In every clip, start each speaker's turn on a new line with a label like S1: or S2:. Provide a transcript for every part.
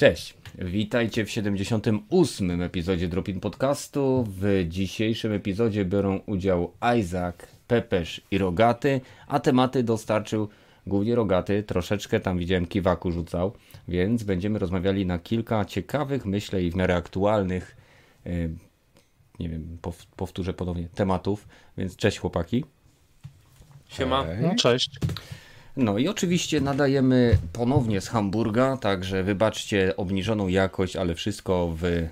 S1: Cześć, witajcie w 78. epizodzie Dropin Podcastu. W dzisiejszym epizodzie biorą udział Isaac, Pepesz i Rogaty, a tematy dostarczył głównie Rogaty, troszeczkę tam widziałem kiwaku rzucał, więc będziemy rozmawiali na kilka ciekawych, myślę i w miarę aktualnych, yy, nie wiem, powtórzę ponownie, tematów, więc cześć chłopaki.
S2: Siema.
S3: No, cześć.
S1: No i oczywiście nadajemy ponownie z Hamburga, także wybaczcie obniżoną jakość, ale wszystko w,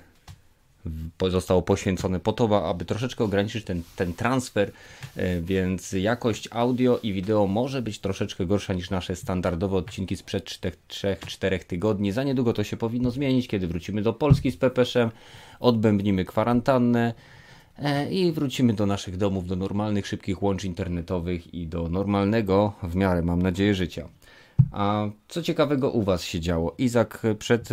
S1: w, zostało poświęcone po to, aby troszeczkę ograniczyć ten, ten transfer, e, więc jakość audio i wideo może być troszeczkę gorsza niż nasze standardowe odcinki sprzed 3-4 tygodni. Za niedługo to się powinno zmienić, kiedy wrócimy do Polski z Pepeszem, odbębnimy kwarantannę. E, i wrócimy do naszych domów, do normalnych, szybkich łączy internetowych i do normalnego, w miarę mam nadzieję, życia. A co ciekawego u Was się działo? Izak, przed,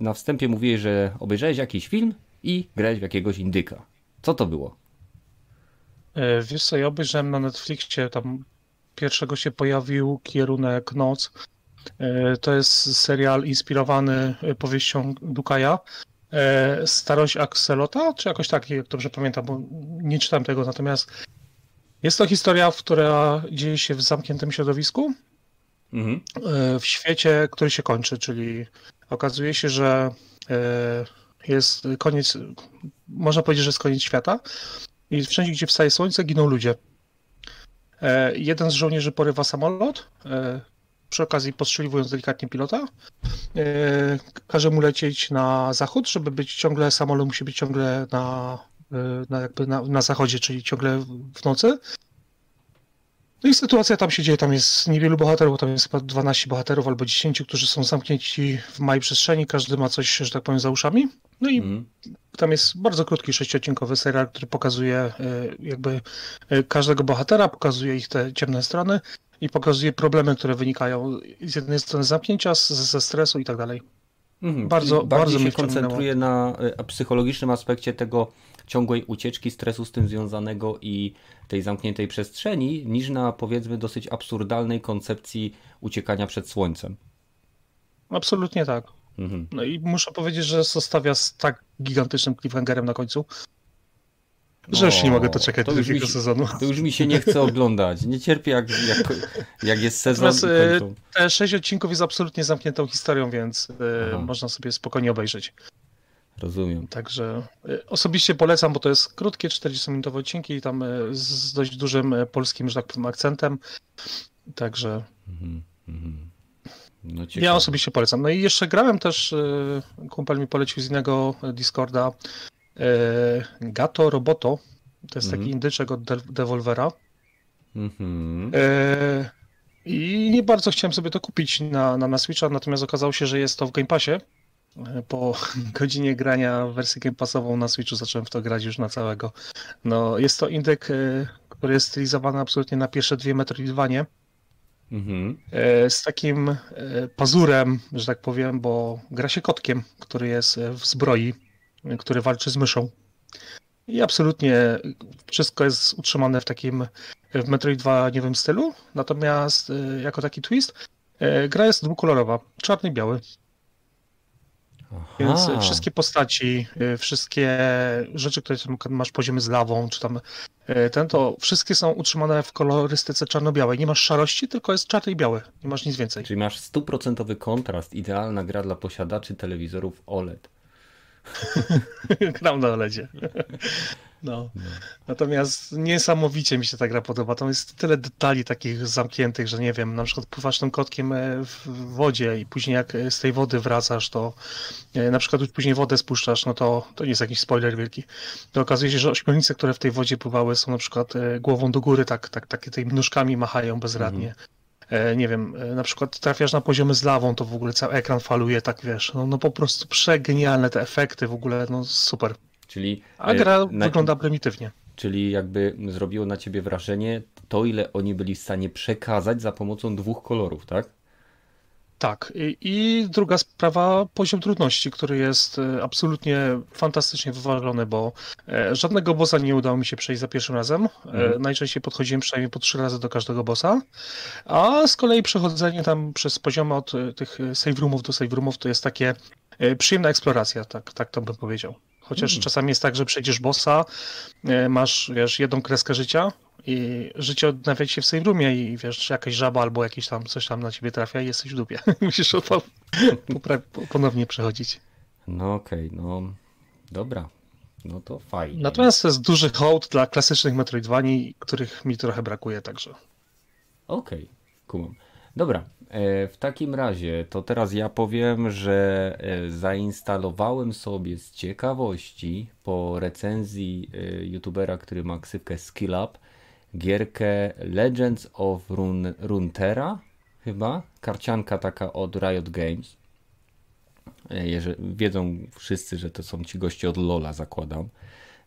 S1: na wstępie mówiłeś, że obejrzałeś jakiś film i grałeś w jakiegoś indyka. Co to było?
S3: E, wiesz co, ja obejrzałem na Netflixie, tam pierwszego się pojawił Kierunek Noc. E, to jest serial inspirowany powieścią Dukaja. E, starość Axelota, czy jakoś tak, jak dobrze pamiętam, bo nie czytam tego, natomiast jest to historia, która dzieje się w zamkniętym środowisku, mhm. E, w świecie, który się kończy, czyli okazuje się, że e, jest koniec, można powiedzieć, że jest koniec świata i wszędzie, gdzie wstaje słońce, giną ludzie. Jeden z żołnierzy porywa samolot, przy okazji postrzeliwując delikatnie pilota. E, każe mu lecieć na zachód, żeby być ciągle, samolot musi być ciągle na, e, na, jakby na, na zachodzie, czyli ciągle w nocy. No i sytuacja tam się dzieje, tam jest niewielu bohaterów, tam jest chyba 12 bohaterów albo 10, którzy są zamknięci w małej przestrzeni, każdy ma coś, że tak powiem, za uszami. No i mm. tam jest bardzo krótki, sześciodcinkowy serial, który pokazuje e, jakby każdego bohatera, pokazuje ich te ciemne strony i pokazuje problemy, które wynikają z jednej strony zamknięcia, ze stresu i tak dalej.
S1: Mhm, bardzo, bardzo się koncentruje na e, psychologicznym aspekcie tego ciągłej ucieczki, stresu z tym związanego i tej zamkniętej przestrzeni, niż na powiedzmy dosyć absurdalnej koncepcji uciekania przed słońcem.
S3: Absolutnie tak. Mhm. No i muszę powiedzieć, że zostawia z tak gigantycznym cliffhangerem na końcu, że już nie mogę doczekać do drugiego sezonu.
S1: To już mi się nie chce oglądać. Nie cierpię jak, jak, jak jest sezon Natomiast,
S3: e, Te sześć odcinków jest absolutnie zamkniętą historią, więc e, Aha. można sobie spokojnie obejrzeć.
S1: Rozumiem.
S3: Także e, osobiście polecam, bo to jest krótkie, 40-minutowe odcinki, tam z dość dużym polskim, że tak powiem, akcentem. Także. Mhm, mhm. No ja osobiście polecam. No i jeszcze grałem też, kumpel mi polecił z innego Discorda Gato Roboto. To jest taki mhm. indyczek od Devolvera. Mhm. E, I nie bardzo chciałem sobie to kupić na, na, na Switcha, natomiast okazało się, że jest to w Game Passie. E, po godzinie grania wersję Game Passową na Switchu zacząłem w to grać już na całego. No, jest to indyk, który jest stylizowany absolutnie na pierwsze dwie Metroidvanie. Mhm. Z takim pazurem, że tak powiem, bo gra się kotkiem, który jest w zbroi który walczy z myszą. I absolutnie wszystko jest utrzymane w takim w Metroid 2 nie wiem stylu, natomiast y, jako taki twist y, gra jest dwukolorowa, czarny i biały. Aha. Więc wszystkie postaci, y, wszystkie rzeczy, które masz poziomy z lawą, czy tam ten, to wszystkie są utrzymane w kolorystyce czarno-białej. Nie masz szarości, tylko jest czarny i biały. Nie masz nic więcej.
S1: Czyli masz stuprocentowy kontrast, idealna gra dla posiadaczy telewizorów OLED.
S3: Gram na OLEDzie. No. no. Natomiast niesamowicie mi się ta gra podoba. Tam jest tyle detali takich zamkniętych, że nie wiem, na przykład pływasz tym kotkiem e, w wodzie i później jak z tej wody wracasz, to e, na przykład już później wodę spuszczasz, no to to nie jest jakiś spoiler wielki. To okazuje się, że ośmiornice, które w tej wodzie pływały są na przykład e, głową do góry, tak, tak, takie tymi nóżkami machają bezradnie. Mhm. E, nie wiem, e, na przykład trafiasz na poziomy z lawą, to w ogóle cały ekran faluje, tak wiesz, no, no po prostu przegenialne te efekty w ogóle, no super. Czyli, A gra e, na... wygląda prymitywnie.
S1: Czyli jakby zrobiło na ciebie wrażenie to, ile oni byli w stanie przekazać za pomocą dwóch kolorów, tak?
S3: Tak. I, druga sprawa, poziom trudności, który jest e, absolutnie fantastycznie wyważony, bo e, żadnego bossa nie udało mi się przejść za pierwszym razem. E, mhm. Najczęściej podchodziłem przynajmniej po trzy razy do każdego bossa. A z kolei przechodzenie tam przez poziomy od tych save roomów do save roomów to jest takie przyjemna eksploracja, tak, tak to bym powiedział. Chociaż hmm. czasami jest tak, że przejdziesz bossa, e, masz wiesz, jedną kreskę życia i życie odnawia się w swoim rumie i wiesz, jakaś żaba albo jakiś tam coś tam na ciebie trafia i jesteś w dupie. Musisz ponownie przechodzić.
S1: No okej, okay, no dobra. No to fajnie.
S3: Natomiast to jest duży hołd dla klasycznych Metroidvanii, których mi trochę brakuje także.
S1: Okej, okay, kumam. Dobra, e, w takim razie to teraz ja powiem, że e, zainstalowałem sobie z ciekawości po recenzji e, youtubera, który ma ksywkę SkillUp, gierkę Legends of Run Runeterra chyba, karcianka taka od Riot Games. Wiedzą wszyscy, że to są ci goście od Lola, zakładam.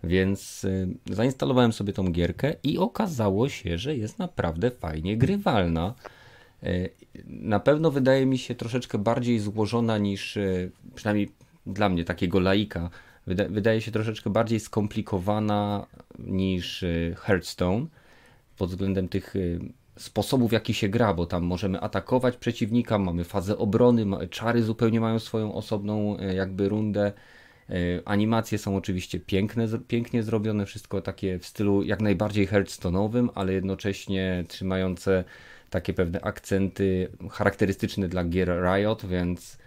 S1: Więc zainstalowałem sobie tą gierkę i okazało się, że jest naprawdę fajnie grywalna. E, na pewno wydaje mi się troszeczkę bardziej złożona niż, e, przynajmniej dla mnie, takiego laika, wydaje się troszeczkę bardziej skomplikowana niż e, Hearthstone pod względem tych sposobów, w jaki się gra, bo tam możemy atakować przeciwnika, mamy fazę obrony, czary zupełnie mają swoją osobną jakby rundę. Animacje są oczywiście piękne, pięknie zrobione, wszystko takie w stylu jak najbardziej Hearthstone'owym, ale jednocześnie trzymające takie pewne akcenty charakterystyczne dla gier Riot, więc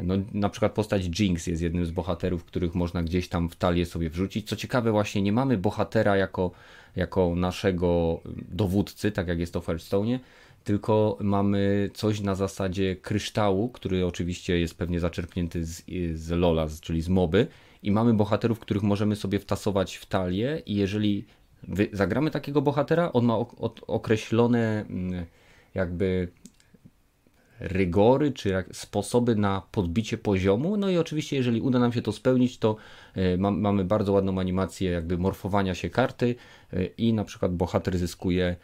S1: no, na przykład postać Jinx jest jednym z bohaterów, których można gdzieś tam w talię sobie wrzucić. Co ciekawe, właśnie nie mamy bohatera jako, jako naszego dowódcy, tak jak jest to w Hearthstone, tylko mamy coś na zasadzie kryształu, który oczywiście jest pewnie zaczerpnięty z, z Lola, czyli z moby. I mamy bohaterów, których możemy sobie wtasować w talię, i jeżeli zagramy takiego bohatera, on ma określone mm, jakby rygory, czy sposoby na podbicie poziomu. No i oczywiście, jeżeli uda nam się to spełnić, to e, mamy bardzo ładną animację jakby morfowania się karty e, i na przykład bohater zyskuje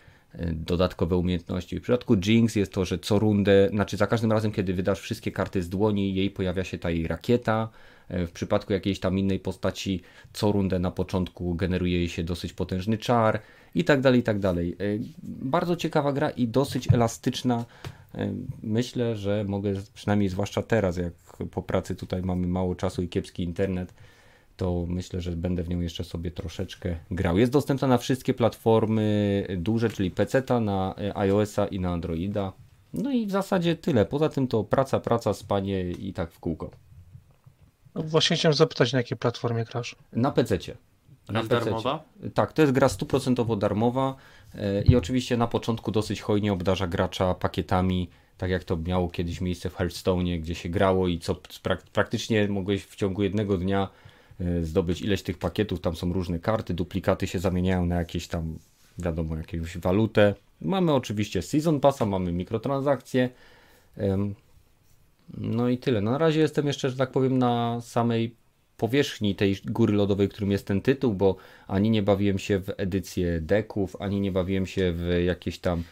S1: dodatkowe umiejętności. W przypadku Jinx jest to, że co rundę, znaczy za każdym razem, kiedy wydasz wszystkie karty z dłoni, jej pojawia się ta jej rakieta, E, w przypadku jakiejś tam innej postaci co rundę na początku generuje jej się dosyć potężny czar i tak dalej, i tak dalej. E, bardzo ciekawa gra i dosyć elastyczna. E, myślę, że mogę, przynajmniej zwłaszcza teraz, jak po pracy tutaj mamy mało czasu i kiepski internet, to myślę, że będę w nią jeszcze sobie troszeczkę grał. Jest dostępna na wszystkie platformy duże, czyli PC, na iOS-a i na Androida. No i w zasadzie tyle. Poza tym to praca, praca, spanie i tak w kółko.
S3: No właśnie chciałem zapytać, na jakiej platformie grasz?
S1: Na PC.
S2: Na jest darmowa?
S1: Tak, to jest gra stuprocentowo darmowa e, i oczywiście na początku dosyć hojnie obdarza gracza pakietami, tak jak to miało kiedyś miejsce w Hearthstone, gdzie się grało i co praktycznie mogłeś w ciągu jednego dnia e, zdobyć ileś tych pakietów, tam są różne karty, duplikaty się zamieniają na jakieś tam, wiadomo, jakąś walutę. Mamy oczywiście Season Passa, mamy mikrotransakcje, no i tyle. Na razie jestem jeszcze, że tak powiem, na samej powierzchni tej góry lodowej, którym jest ten tytuł, bo ani nie bawiłem się w edycję deków, ani nie bawiłem się w jakieś tam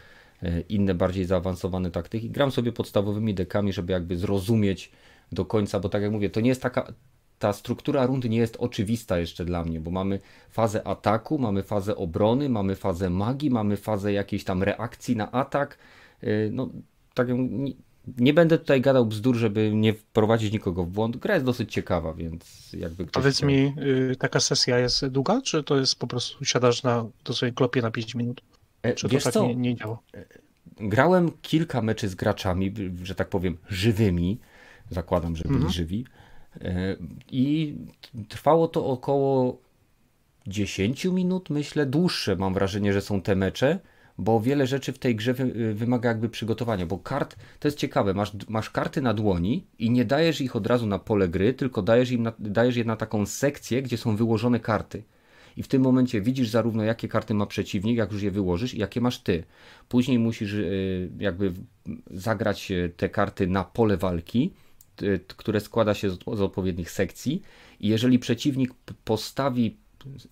S1: e, inne, bardziej zaawansowane taktyki. Gram sobie podstawowymi dekami, żeby jakby zrozumieć do końca, bo tak jak mówię, to nie jest taka. Ta struktura rundy nie jest oczywista jeszcze dla mnie, bo mamy fazę ataku, mamy fazę obrony, mamy fazę magii, mamy fazę jakiejś tam reakcji na atak. E, no, tak nie będę tutaj gadał bzdur, żeby nie wprowadzić nikogo w błąd. Gra jest dosyć ciekawa, więc jakby
S3: ktoś Powiedz mi, y, taka sesja jest długa, czy to jest po prostu siadasz na, do swojej klopie na 5 minut?
S1: E, czy Wiesz to tak co? Nie, nie działa? E, grałem kilka meczy z graczami, że tak powiem, żywymi. Zakładam, że byli mhm. żywi. E, I trwało to około 10 minut, myślę, dłuższe. Mam wrażenie, że są te mecze bo wiele rzeczy w tej grze wy, wymaga jakby przygotowania, bo kart, to jest ciekawe, masz, masz karty na dłoni i nie dajesz ich od razu na pole gry, tylko dajesz, im na, dajesz je na taką sekcję, gdzie są wyłożone karty. I w tym momencie widzisz zarówno jakie karty ma przeciwnik, jak już je wyłożysz, i jakie masz ty. Później musisz y, jakby zagrać y, te karty na pole walki, które składa się z odpowiednich sekcji. I jeżeli przeciwnik postawi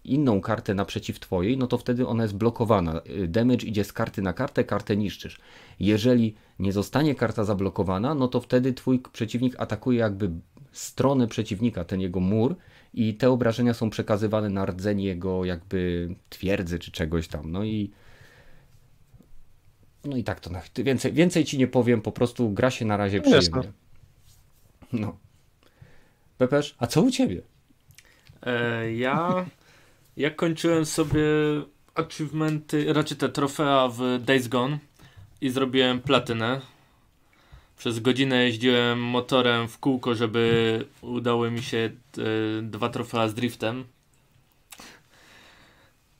S1: inną kartę naprzeciw twojej, no to wtedy ona jest blokowana. Y, damage idzie z karty na kartę, kartę niszczysz. Jeżeli nie zostanie karta zablokowana, no to wtedy twój przeciwnik atakuje jakby stronę przeciwnika, ten jego mur i te obrażenia są przekazywane na rdzeń jego jakby twierdzy czy czegoś tam. No i no i tak to więcej, więcej ci nie powiem, po prostu gra się na razie no przyjemnie. No. Pepesz, a co u ciebie?
S2: E, ja, ja kończyłem sobie achievementy, raczej te trofea w Days Gone i zrobiłem platynę. Przez godzinę jeździłem motorem w kółko, żeby udało mi się e, dwa trofea z driftem.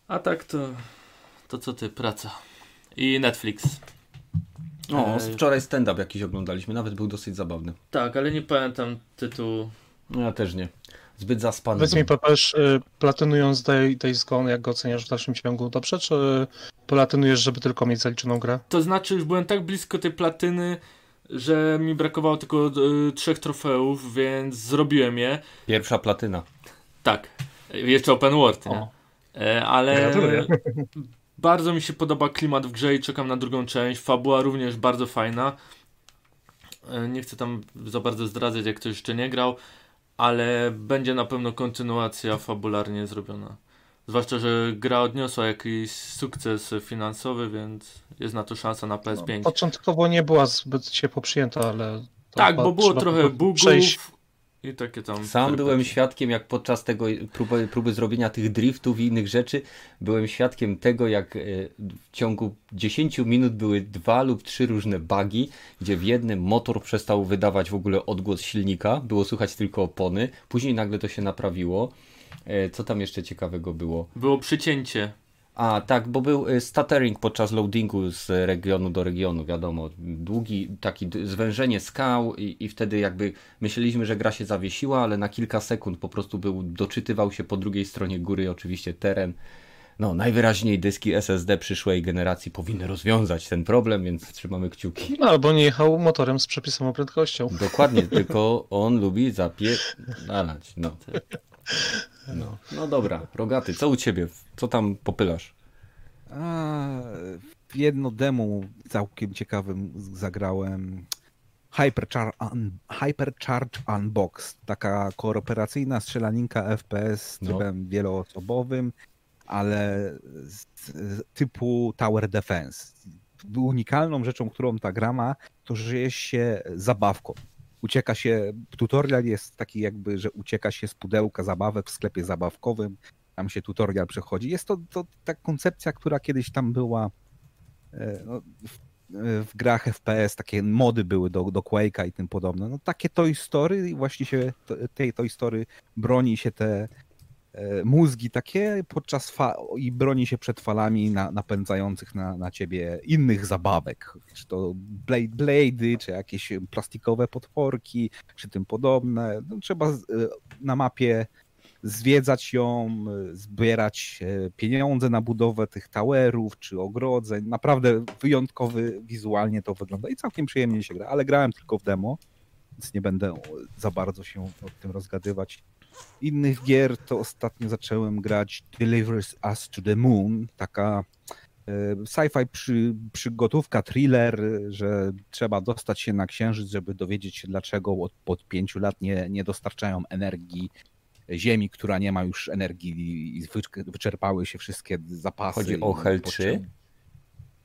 S2: A tak to, to co ty, praca. I Netflix.
S1: O, e, wczoraj stand-up jakiś oglądaliśmy, nawet był dosyć zabawny.
S2: Tak, ale nie pamiętam tytułu.
S1: No ja też nie. Zbyt zaspany.
S3: Powiedz mi, Pepeż, platynując Day, Days Gone, jak go oceniasz w dalszym ciągu? Dobrze, czy platynujesz, żeby tylko mieć zaliczoną grę?
S2: To znaczy, już byłem tak blisko tej platyny, że mi brakowało tylko y, trzech trofeów, więc zrobiłem je.
S1: Pierwsza platyna.
S2: Tak. Jeszcze open world, nie? E, ale Gratuluję. bardzo mi się podoba klimat w grze i czekam na drugą część. Fabuła również bardzo fajna. E, nie chcę tam za bardzo zdradzać, jak ktoś jeszcze nie grał, ale będzie na pewno kontynuacja fabularnie zrobiona. Zwłaszcza, że gra odniosła jakiś sukces finansowy, więc jest na to szansa na PS5. No,
S3: początkowo nie była zbyt ciepło przyjęta, ale.
S2: Tak, bo było trochę bugów przejść. I takie tam.
S1: Sam byłem świadkiem, jak podczas tego próby, próby zrobienia tych driftów i innych rzeczy, byłem świadkiem tego, jak e, w ciągu 10 minut były dwa lub trzy różne bugi, gdzie w jednym motor przestał wydawać w ogóle odgłos silnika, było słychać tylko opony, później nagle to się naprawiło E, co tam jeszcze ciekawego było?
S2: Było przycięcie.
S1: A, tak, bo był e, stuttering podczas loadingu z regionu do regionu, wiadomo. Długi, taki zwężenie skał i, i wtedy jakby myśleliśmy, że gra się zawiesiła, ale na kilka sekund po prostu był, doczytywał się po drugiej stronie góry oczywiście teren. No, najwyraźniej dyski SSD przyszłej generacji powinny rozwiązać ten problem, więc trzymamy kciuki.
S3: No, albo nie jechał motorem z przepisową prędkością.
S1: Dokładnie, tylko on lubi zapierdalać. No. No. no dobra, Rogaty, co u ciebie? Co tam popylasz?
S4: A, jedno demo całkiem ciekawym zagrałem. Hyperchar un Hypercharge Unbox. Taka kooperacyjna strzelaninka FPS z no. trybem no. wieloosobowym, ale z, z typu Tower Defense. Unikalną rzeczą, którą ta gra ma, to że jest się zabawką ucieka się, tutorial jest taki jakby, że ucieka się z pudełka zabawek w sklepie zabawkowym, tam się tutorial przechodzi. Jest to, to ta koncepcja, która kiedyś tam była e, no, w, w, grach FPS, takie mody były do, do Quake'a i tym podobne. No takie Toy Story właśnie się tej Toy Story broni się te E, mózgi takie podczas i broni się przed falami na, napędzających na, na ciebie innych zabawek. Czy to blade, blady, czy jakieś plastikowe potworki, czy tym podobne. No, trzeba e, na mapie zwiedzać ją, e, zbierać pieniądze na budowę tych towerów czy ogrodzeń. Naprawdę wyjątkowy wizualnie to wygląda i całkiem przyjemnie się gra, ale grałem tylko w demo, więc nie będę za bardzo się o tym rozgadywać innych gier to ostatnio zacząłem grać Delivers Us to the Moon, taka e, sci-fi przy, przygotówka, thriller, że trzeba dostać się na księżyc, żeby dowiedzieć się dlaczego od, od pięciu lat nie, nie dostarczają energii Ziemi, która nie ma już energii i wyczerpały się wszystkie zapasy.
S1: Chodzi o Hell 3?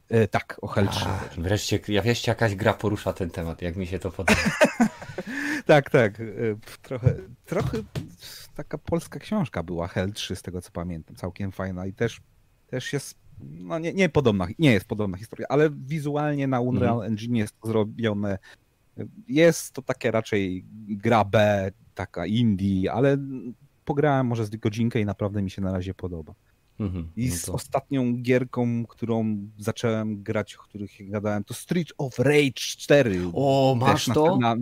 S4: E, tak, o Hell 3. A,
S1: wreszcie, ja wreszcie jakaś gra porusza ten temat, jak mi się to podoba.
S4: tak, tak. E, trochę, trochę taka polska książka była, Hell 3, z tego co pamiętam. Całkiem fajna i też, też jest, no nie, nie podobna, nie jest podobna historia, ale wizualnie na Unreal mhm. Engine jest to zrobione. Jest to takie raczej gra B, taka indie, ale pograłem może z godzinkę i naprawdę mi się na razie podoba. Mhm, I no z to... ostatnią gierką, którą zacząłem grać, o których gadałem, to Street of Rage 4.
S1: O, masz to?
S4: Na,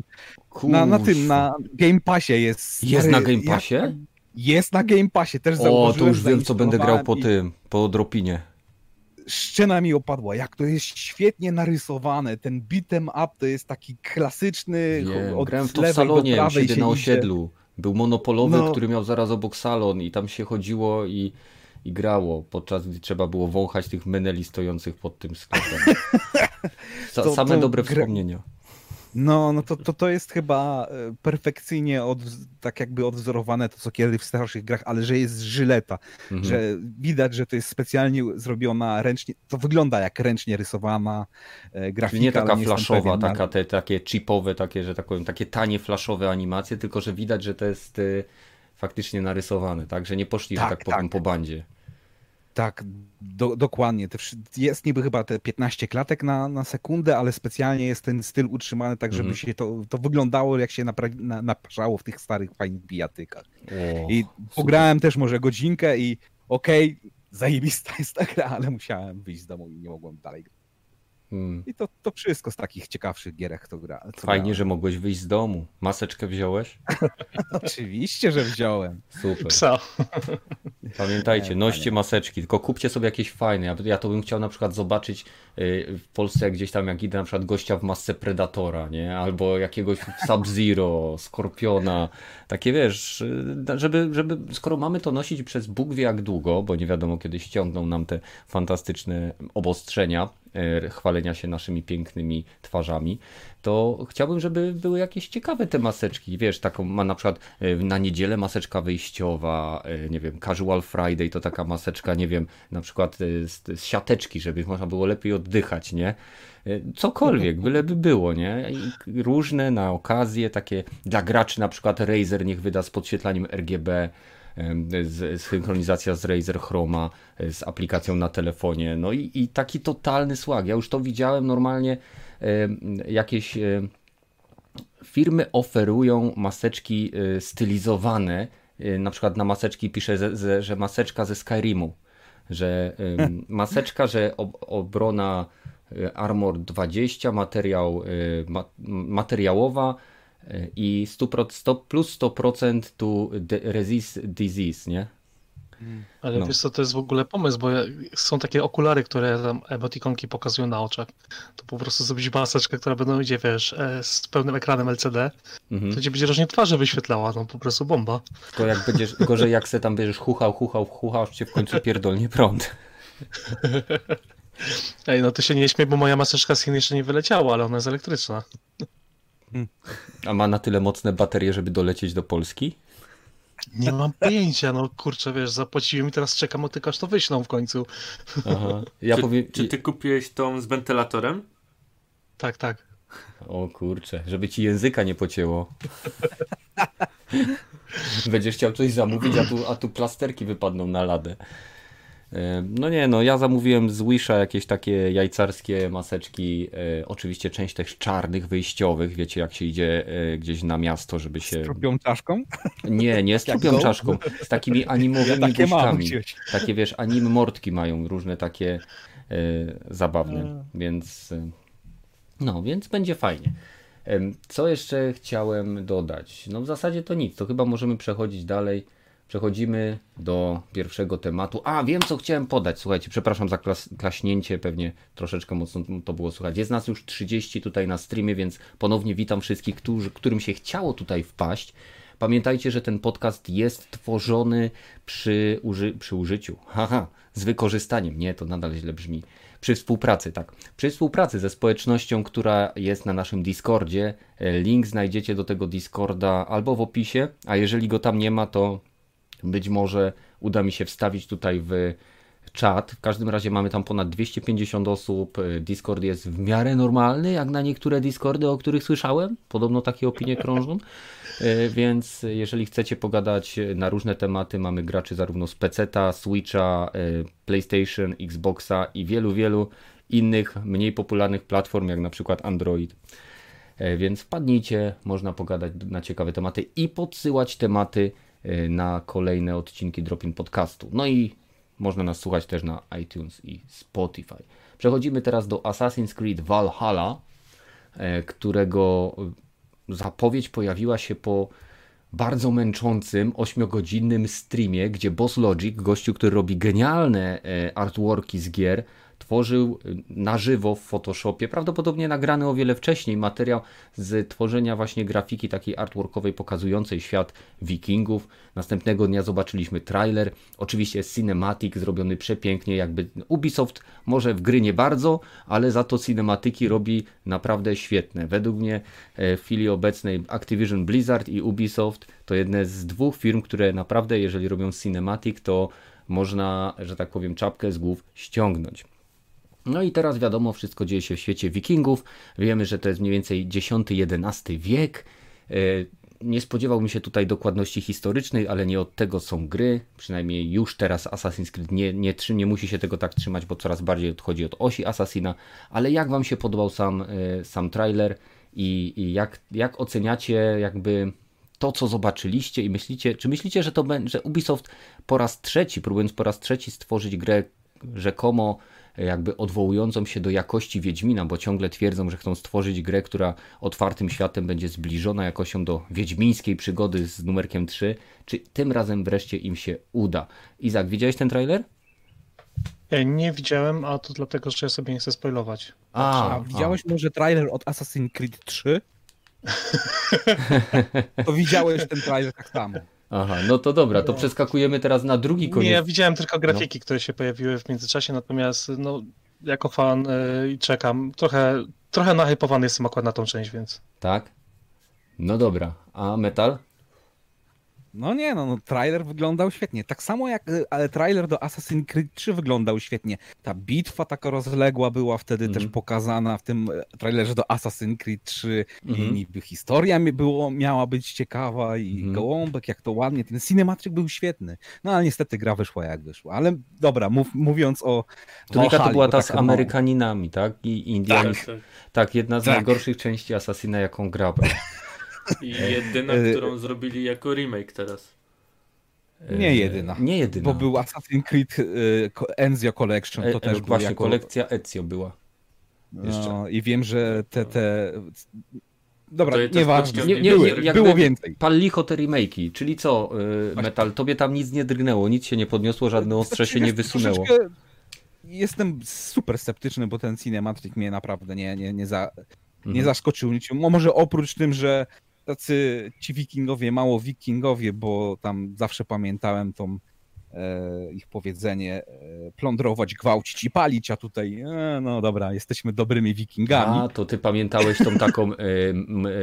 S4: na, na, tym, na Game Passie jest.
S1: Jest na Game Passie?
S4: jest na Game Passie, też
S1: O, to już wiem, co będę grał po tym, po dropinie.
S4: Szczena mi opadła, jak to jest świetnie narysowane. Ten beat'em up to jest taki klasyczny.
S1: Wiem, od grałem w to w salonie, u na osiedlu. Był monopolowy, no. który miał zaraz obok salon i tam się chodziło i i grało, podczas gdy trzeba było wąchać tych meneli stojących pod tym sklepem. Sa, to, same to dobre gra... wspomnienia.
S4: No, no to, to, to jest chyba e, perfekcyjnie od, tak jakby odwzorowane to, co kiedy w starszych grach, ale że jest żyleta, mhm. że widać, że to jest specjalnie zrobiona ręcznie, to wygląda jak ręcznie rysowana e, grafika.
S1: Czyli nie taka nie flashowa, taka, te, takie chipowe, takie, że tak powiem, takie tanie flashowe animacje, tylko że widać, że to jest y, faktycznie narysowane, tak? Że nie poszli, tak, że tak powiem, tak. po bandzie.
S4: Tak, do, dokładnie. Jest niby chyba te 15 klatek na, na sekundę, ale specjalnie jest ten styl utrzymany tak, żeby mm. się to, to wyglądało jak się napra- na, w tych starych, fajnych bijatykach. O, I pograłem też może godzinkę i okej, okay, zajebista jest ta gra, ale musiałem wyjść z domu i nie mogłem dalej Hmm. I to, to wszystko z takich ciekawszych gierek to gra.
S1: Fajnie, że mogłeś wyjść z domu. Maseczkę wziąłeś?
S4: Oczywiście, że wziąłem.
S1: Super. Psa. Pamiętajcie, noście maseczki, tylko kupcie sobie jakieś fajne. Ja, ja to bym chciał na przykład zobaczyć y, w Polsce gdzieś tam, jak idę na przykład gościa w masce Predatora, nie? Albo jakiegoś Sub-Zero, Skorpiona. Takie wiesz, y, żeby, żeby, skoro mamy to nosić przez Bóg wie jak długo, bo nie wiadomo kiedy ściągną nam te fantastyczne obostrzenia, chwalenia się naszymi pięknymi twarzami, to chciałbym, żeby były jakieś ciekawe te maseczki. Wiesz, taką ma na przykład e, na niedzielę maseczka wyjściowa, e, nie wiem, Casual Friday to taka maseczka, nie wiem, na przykład z, z siateczki, żeby można było lepiej oddychać, nie? Cokolwiek, byleby było, nie? I różne na okazję, takie dla graczy na przykład Razer niech wyda z podświetlaniem RGB, synchronizacja z Razer Chroma, e, z aplikacją na telefonie. No i, i taki totalny swag. Ja już to widziałem normalnie. Jakieś firmy oferują maseczki e, stylizowane. E, na przykład na maseczki pisze, że maseczka ze Skyrimu. Że maseczka, że obrona Armor 20, materiał, materiałowa, i 100%, plus 100% to resist disease, nie?
S3: Ale no. wiesz co, to jest w ogóle pomysł, bo są takie okulary, które tam emotikonki pokazują na oczach. To po prostu zrobić maseczkę, która będą idzie, wiesz, e, z pełnym ekranem LCD, mhm. to ci będzie rośnie twarzy wyświetlała, no po prostu bomba.
S1: Tylko jak będziesz, gorzej jak se tam będziesz chuchał, chuchał, chuchał, aż cię w końcu pierdolnie prąd.
S3: Ej, no to się nie śmiej, bo moja maseczka z Chin jeszcze nie wyleciała, ale ona jest elektryczna.
S1: A ma na tyle mocne baterie, żeby dolecieć do Polski?
S3: Nie mam pojęcia, no kurczę, wiesz, zapłaciłem i teraz czekam, tylko aż to wyślą w końcu.
S2: Aha. Ja czy, powiem... czy ty kupiłeś tą z wentylatorem?
S3: Tak, tak.
S1: O kurczę, żeby ci języka nie pocięło. Będziesz chciał coś zamówić, a tu, a tu plasterki wypadną na ladę. No nie, no ja zamówiłem z Wisha jakieś takie jajcarskie maseczki, e, oczywiście część też czarnych, wyjściowych, wiecie jak się idzie e, gdzieś na miasto, żeby się...
S4: Z trupią czaszką?
S1: Nie, nie z trupią czaszką, z takimi animowymi ja takie. Takie wiesz, anim mordki mają różne takie e, zabawne, więc no, więc będzie fajnie. Co jeszcze chciałem dodać? No w zasadzie to nic, to chyba możemy przechodzić dalej Przechodzimy do pierwszego tematu. A, wiem co chciałem podać. Słuchajcie, przepraszam za klas klaśnięcie, pewnie troszeczkę mocno to było słuchać. Jest nas już 30 tutaj na streamie, więc ponownie witam wszystkich, którzy, którym się chciało tutaj wpaść. Pamiętajcie, że ten podcast jest tworzony przy, uży przy użyciu, haha, z wykorzystaniem. Nie, to nadal źle brzmi. Przy współpracy, tak. Przy współpracy ze społecznością, która jest na naszym Discordzie. Link znajdziecie do tego Discorda albo w opisie, a jeżeli go tam nie ma, to być może uda mi się wstawić tutaj w czat. W każdym razie mamy tam ponad 250 osób. Discord jest w miarę normalny, jak na niektóre Discordy, o których słyszałem. Podobno takie opinie krążą. E, więc jeżeli chcecie pogadać na różne tematy, mamy graczy zarówno z PC-ta, Switcha, e, PlayStation, Xboxa i wielu, wielu innych mniej popularnych platform, jak na przykład Android. Więc wpadnijcie, można pogadać na ciekawe tematy i podsyłać tematy Y, na kolejne odcinki Dropin Podcastu. No i można nas słuchać też na iTunes i Spotify. Przechodzimy teraz do Assassin's Creed Valhalla, y, którego zapowiedź pojawiła się po bardzo męczącym 8-godzinnym streamie, gdzie Boss Logic, gościu, który robi genialne y, artworki z gier, tworzył na żywo w Photoshopie, prawdopodobnie nagrany o wiele wcześniej materiał z tworzenia właśnie grafiki takiej artworkowej pokazującej świat wikingów. Następnego dnia zobaczyliśmy trailer, oczywiście cinematic zrobiony przepięknie, jakby Ubisoft może w gry nie bardzo, ale za to cinematyki robi naprawdę świetne. Według mnie e, w chwili obecnej Activision Blizzard i Ubisoft to jedne z dwóch firm, które naprawdę jeżeli robią cinematic, to można, że tak powiem, czapkę z głów ściągnąć. No i teraz wiadomo, wszystko dzieje się w świecie wikingów. Wiemy, że to jest mniej więcej X-XI wiek. E, nie spodziewałbym się tutaj dokładności historycznej, ale nie od tego są gry. Przynajmniej już teraz Assassin's Creed nie, nie, nie musi się tego tak trzymać, bo coraz bardziej odchodzi od osi Assassina. Ale jak Wam się podobał sam, e, sam trailer i, i jak, jak oceniacie jakby to, co zobaczyliście i myślicie, czy myślicie, że to że Ubisoft po raz trzeci, próbując po raz trzeci stworzyć grę rzekomo jakby odwołującą się do jakości Wiedźmina, bo ciągle twierdzą, że chcą stworzyć grę, która otwartym światem będzie zbliżona jakością do wiedźmińskiej przygody z numerkiem 3. Czy tym razem wreszcie im się uda? Izak, widziałeś ten trailer?
S3: Ja nie widziałem, a to dlatego, że ja sobie nie chcę spoilować.
S4: A, a widziałeś a. może trailer od Assassin's Creed 3? to widziałeś ten trailer tak samo.
S1: Aha, no to dobra, to przeskakujemy teraz na drugi koniec.
S3: Nie, ja widziałem tylko grafiki, no. które się pojawiły w międzyczasie, natomiast no, jako fan yy, czekam. Trochę, trochę nahypowany jestem akurat na tą część, więc.
S1: Tak? No dobra, a Metal?
S4: No nie, no, no trailer wyglądał świetnie. Tak samo jak e, ale trailer do Assassin's Creed 3 wyglądał świetnie. Ta bitwa taka rozległa była wtedy mm. też mhm. pokazana w tym e, trailerze do Assassin's Creed 3 mm. i mhm. niby historia było, miała być ciekawa i mm. gołąbek, jak to ładnie. Ten cinematic był świetny. No ale niestety gra wyszła jak wyszła. Ale dobra, mów, mówiąc o
S1: Trójka to była ta z Amerykaninami, tak? I Indianami. Tak, tak. tak, jedna z tak. najgorszych części Assassina, jaką grałem.
S2: I jedyna, e, którą zrobili jako remake teraz.
S4: Nie e, jedyna.
S1: Nie jedyna.
S4: Bo był Assassin's Creed e, Ezio Collection, to też
S1: Właśnie,
S4: jako...
S1: kolekcja Ezio była.
S4: Jeszcze. No, I wiem, że te, te... Dobra, nieważne. Nie, nie, były,
S1: nie,
S4: było więcej.
S1: Pal licho te remake'i, czyli co, Metal, tobie tam nic nie drgnęło, nic się nie podniosło, żadne ostrze się nie wysunęło.
S4: Jestem super sceptyczny, bo ten cinematic mnie naprawdę nie, nie, nie, za, nie mhm. zaskoczył niczym. Może oprócz tym, że tacy ci wikingowie, mało wikingowie, bo tam zawsze pamiętałem tą e, ich powiedzenie e, plądrować, gwałcić i palić, a tutaj e, no dobra, jesteśmy dobrymi wikingami.
S1: A, to ty pamiętałeś tą taką, e,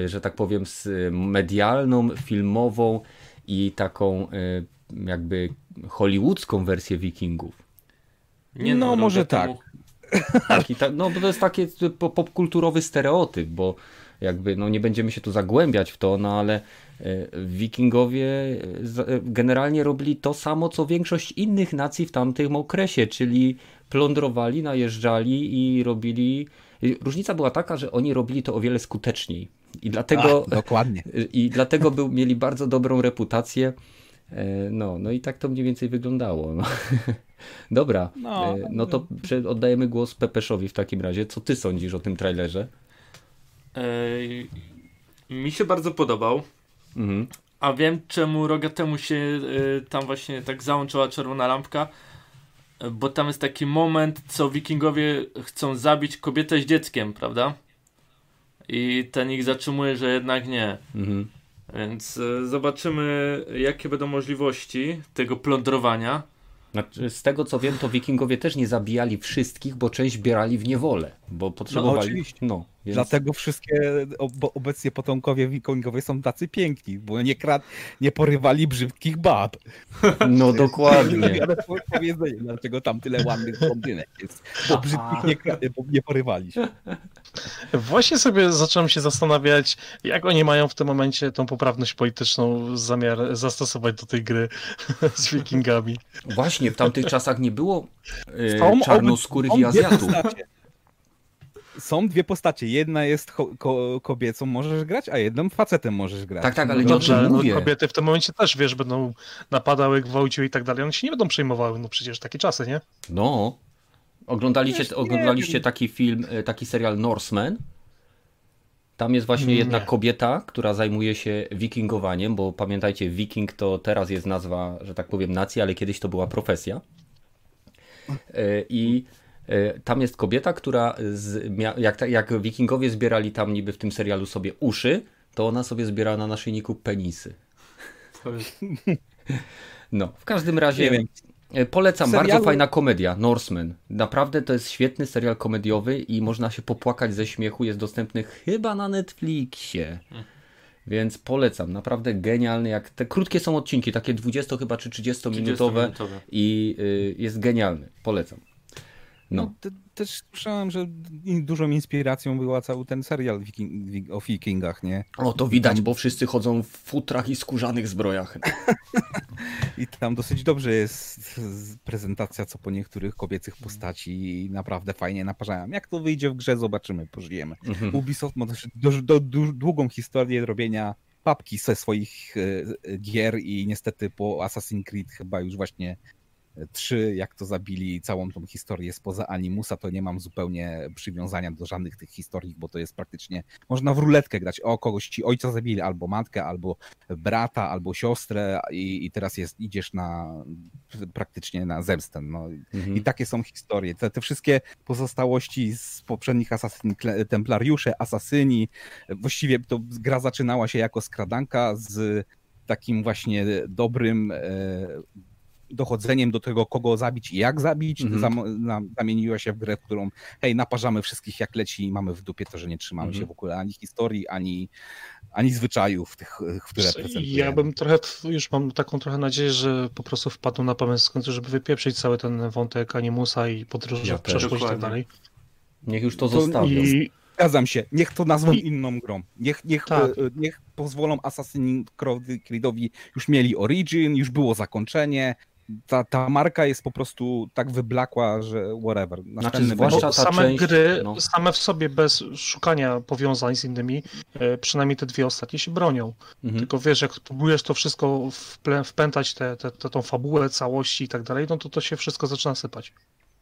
S1: e, że tak powiem, medialną, filmową i taką e, jakby hollywoodzką wersję wikingów.
S4: Nie, no, no może tak.
S1: Taki, ta, no bo to jest taki popkulturowy stereotyp, bo jakby no nie będziemy się tu zagłębiać w to, no ale e, wikingowie e, e, generalnie robili to samo, co większość innych nacji w tamtym okresie, czyli plądrowali, najeżdżali i robili. Różnica była taka, że oni robili to o wiele skuteczniej. I dlatego,
S4: A, dokładnie.
S1: I dlatego był, mieli bardzo dobrą reputację. No, no i tak to mniej więcej wyglądało. No. Dobra, no, no to oddajemy głos Pepeszowi w takim razie. Co ty sądzisz o tym trailerze?
S2: Mi się bardzo podobał. Mhm. A wiem, czemu Rogatemu się e, tam właśnie tak załączyła czerwona lampka. Bo tam jest taki moment, co wikingowie chcą zabić kobietę z dzieckiem, prawda? I ten ich zatrzymuje, że jednak nie. Mhm. Więc e, zobaczymy, jakie będą możliwości tego plądrowania.
S1: Znaczy, z tego co wiem, to wikingowie też nie zabijali wszystkich, bo część bierali w niewolę, bo potrzebowali. No,
S4: oczywiście. No, więc... Dlatego wszystkie obecnie potomkowie wikingowie są tacy piękni, bo nie, krad... nie porywali brzydkich bab.
S1: No dokładnie.
S4: powiedzenie, dlaczego tam tyle ładnych blondynek jest, bo brzydkich nie, bo nie porywali się.
S3: Właśnie sobie zacząłem się zastanawiać, jak oni mają w tym momencie tą poprawność polityczną zamiar zastosować do tej gry z wikingami.
S1: Właśnie, w tamtych czasach nie było e, czarnoskórych i Azjatów.
S4: Są dwie postacie. Jedna jest ko kobiecą możesz grać, a jedną facetem możesz grać.
S1: Tak, tak, ale no dobrze,
S3: no, kobiety w tym momencie też, wiesz, będą napadały, gwałciły i tak dalej. One się nie będą przejmowały, no przecież takie czasy, nie?
S1: No. Oglądaliście, wiesz, oglądaliście taki film, e, taki serial Norseman? Tam jest właśnie jedna kobieta, która zajmuje się wikingowaniem, bo pamiętajcie, wiking to teraz jest nazwa, że tak powiem, nacji, ale kiedyś to była profesja. E, I tam jest kobieta, która z, jak, jak wikingowie zbierali tam niby w tym serialu sobie uszy, to ona sobie zbierała na naszyjniku penisy. No, w każdym razie e, polecam, serialu... bardzo fajna komedia, Norseman. Naprawdę to jest świetny serial komediowy i można się popłakać ze śmiechu, jest dostępny chyba na Netflixie. Więc polecam, naprawdę genialny, jak te krótkie są odcinki, takie 20 chyba czy 30 minutowe 30 i y, jest genialny, polecam.
S4: No. no te, też słyszałem, że dużą inspiracją była cały ten serial wiking, o wikingach, nie?
S1: O, to widać, bo wszyscy chodzą w futrach i skórzanych zbrojach.
S4: I tam dosyć dobrze jest prezentacja co po niektórych kobiecych postaci i naprawdę fajnie naparzają. Jak to wyjdzie w grze, zobaczymy, pożyjemy. Mhm. Ubisoft ma też do, do, do, długą historię robienia papki ze swoich e, gier i niestety po Assassin's Creed chyba już właśnie Trzy, jak to zabili całą tą historię spoza Animusa, to nie mam zupełnie przywiązania do żadnych tych historii, bo to jest praktycznie, można w ruletkę grać, o kogoś ci ojca zabili, albo matkę, albo brata, albo siostrę i, i teraz jest, idziesz na praktycznie na zemstę. No. Mhm. I takie są historie. Te, te wszystkie pozostałości z poprzednich asasyn, templariusze, asasyni, właściwie to gra zaczynała się jako skradanka z takim właśnie dobrym e, dochodzeniem do tego, kogo zabić i jak zabić, mhm. zam, zamieniła się w grę, w którą hej, naparzamy wszystkich jak leci i mamy w dupie to, że nie trzymamy mhm. się w ogóle ani historii, ani, ani zwyczajów, tych, które prezentujemy.
S3: Ja bym trochę, już mam taką trochę nadzieję, że po prostu wpadną na pomysł w końcu, żeby wypieprzyć cały ten wątek Animusa i podróży ja w przeszłość i tak dalej.
S1: Niech już to, to zostawią. I...
S4: Zgadzam się. Niech to nazwą I... inną grą. Niech, niech, tak. E, niech pozwolą Assassin's Creedowi już mieli origin, już było zakończenie, ta, ta marka jest po prostu tak wyblakła, że whatever.
S3: Znaczy, zwłaszcza ta same część, gry, no. same w sobie bez szukania powiązań z innymi, e, przynajmniej te dwie ostatnie się bronią. Mhm. Tylko wiesz, jak próbujesz to wszystko wpętać, tę te, te, tą fabułę całości i tak dalej, no to to się wszystko zaczyna sypać.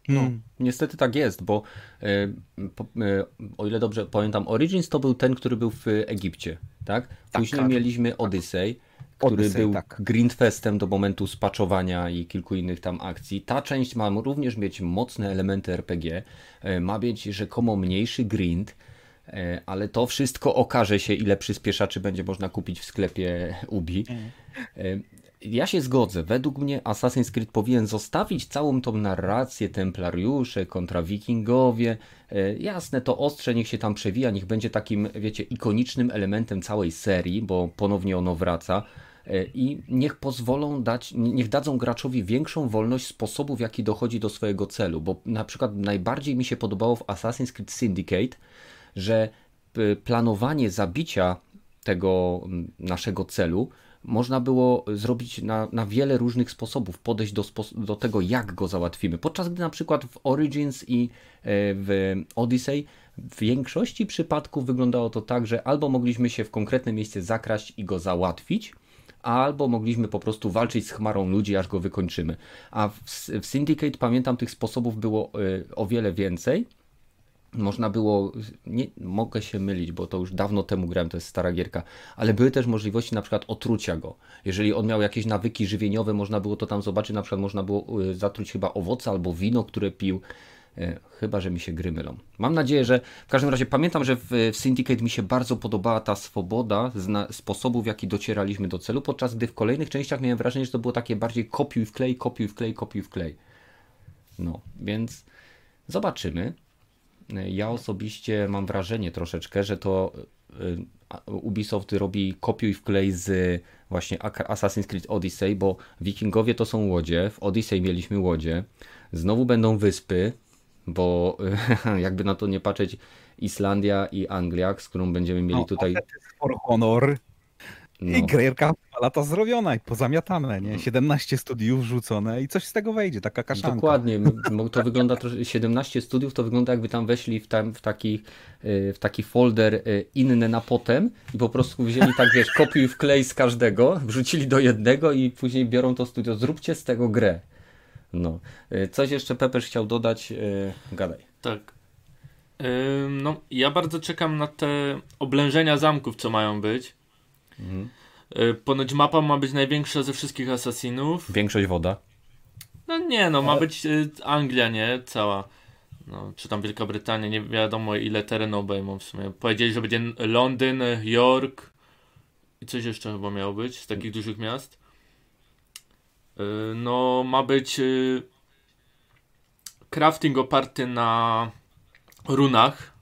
S1: No, hmm. niestety tak jest, bo e, po, e, o ile dobrze pamiętam, Origins to był ten, który był w Egipcie, tak? tak Później tak, mieliśmy Odyssey, który Odyssey, był tak. Grindfestem do momentu spaczowania i kilku innych tam akcji. Ta część ma również mieć mocne elementy RPG, e, ma mieć rzekomo mniejszy grind, e, ale to wszystko okaże się, ile przyspieszaczy będzie można kupić w sklepie Ubi. Mm. Ja się zgodzę. Według mnie Assassin's Creed powinien zostawić całą tą narrację templariusze kontra wikingowie. Jasne, to ostrze niech się tam przewija, niech będzie takim, wiecie, ikonicznym elementem całej serii, bo ponownie ono wraca E, i niech pozwolą dać, niech dadzą graczowi większą wolność sposobu, w jaki dochodzi do swojego celu, bo na przykład najbardziej mi się podobało w Assassin's Creed Syndicate, że e, planowanie zabicia tego naszego celu można było zrobić na, na wiele różnych sposobów, podejść do, do tego, jak go załatwimy. Podczas gdy na przykład w Origins i e, w Odyssey w większości przypadków wyglądało to tak, że albo mogliśmy się w konkretne miejsce zakraść i go załatwić, albo mogliśmy po prostu walczyć z chmarą ludzi, aż go wykończymy. A w, w Syndicate pamiętam tych sposobów było y, o wiele więcej. Można było, nie, mogę się mylić, bo to już dawno temu grałem, to jest stara gierka, ale były też możliwości na przykład otrucia go. Jeżeli on miał jakieś nawyki żywieniowe, można było to tam zobaczyć, na przykład można było y, zatruć chyba owoce albo wino, które pił. E, chyba, że mi się gry mylą. Mam nadzieję, że w każdym razie pamiętam, że w, w Syndicate mi się bardzo podobała ta swoboda zna, sposobu, w jaki docieraliśmy do celu, podczas gdy w kolejnych częściach miałem wrażenie, że to było takie bardziej kopiuj wklej, kopiuj wklej, kopiuj wklej. No, więc zobaczymy. E, ja osobiście mam wrażenie troszeczkę, że to e, Ubisoft robi kopiuj wklej z właśnie Assassin's Creed Odyssey, bo wikingowie to są łodzie, w Odyssey mieliśmy łodzie, znowu będą wyspy, bo jakby na to nie patrzeć, Islandia i Anglia, z którą będziemy mieli no, tutaj.
S4: For Honor. No. I gierka lata zrobiona i pozamiatane, nie? 17 mm. studiów rzucone i coś z tego wejdzie, taka kaszanka.
S1: Dokładnie, to wygląda troszkę, 17 studiów to wygląda jakby tam weszli w, tam, w, taki, y, w taki folder y, inny na potem i po prostu wzięli tak, wiesz, kopiuj wklej z każdego, wrzucili do jednego i później biorą to studio, zróbcie z tego grę. No. Y, coś jeszcze Pepesz chciał dodać? Y, gadaj.
S2: Tak. No, ja bardzo czekam na te oblężenia zamków, co mają być. Mhm. Y, ponoć mapa ma być największa ze wszystkich asasinów.
S1: Większość woda.
S2: No nie, no ma być Anglia, nie? Cała. no, czy tam Wielka Brytania, nie wiadomo ile terenu obejmą w sumie. Powiedzieli, że będzie Londyn, York i coś jeszcze chyba miało być z takich dużych miast. Y, no, ma być y, crafting oparty na runach.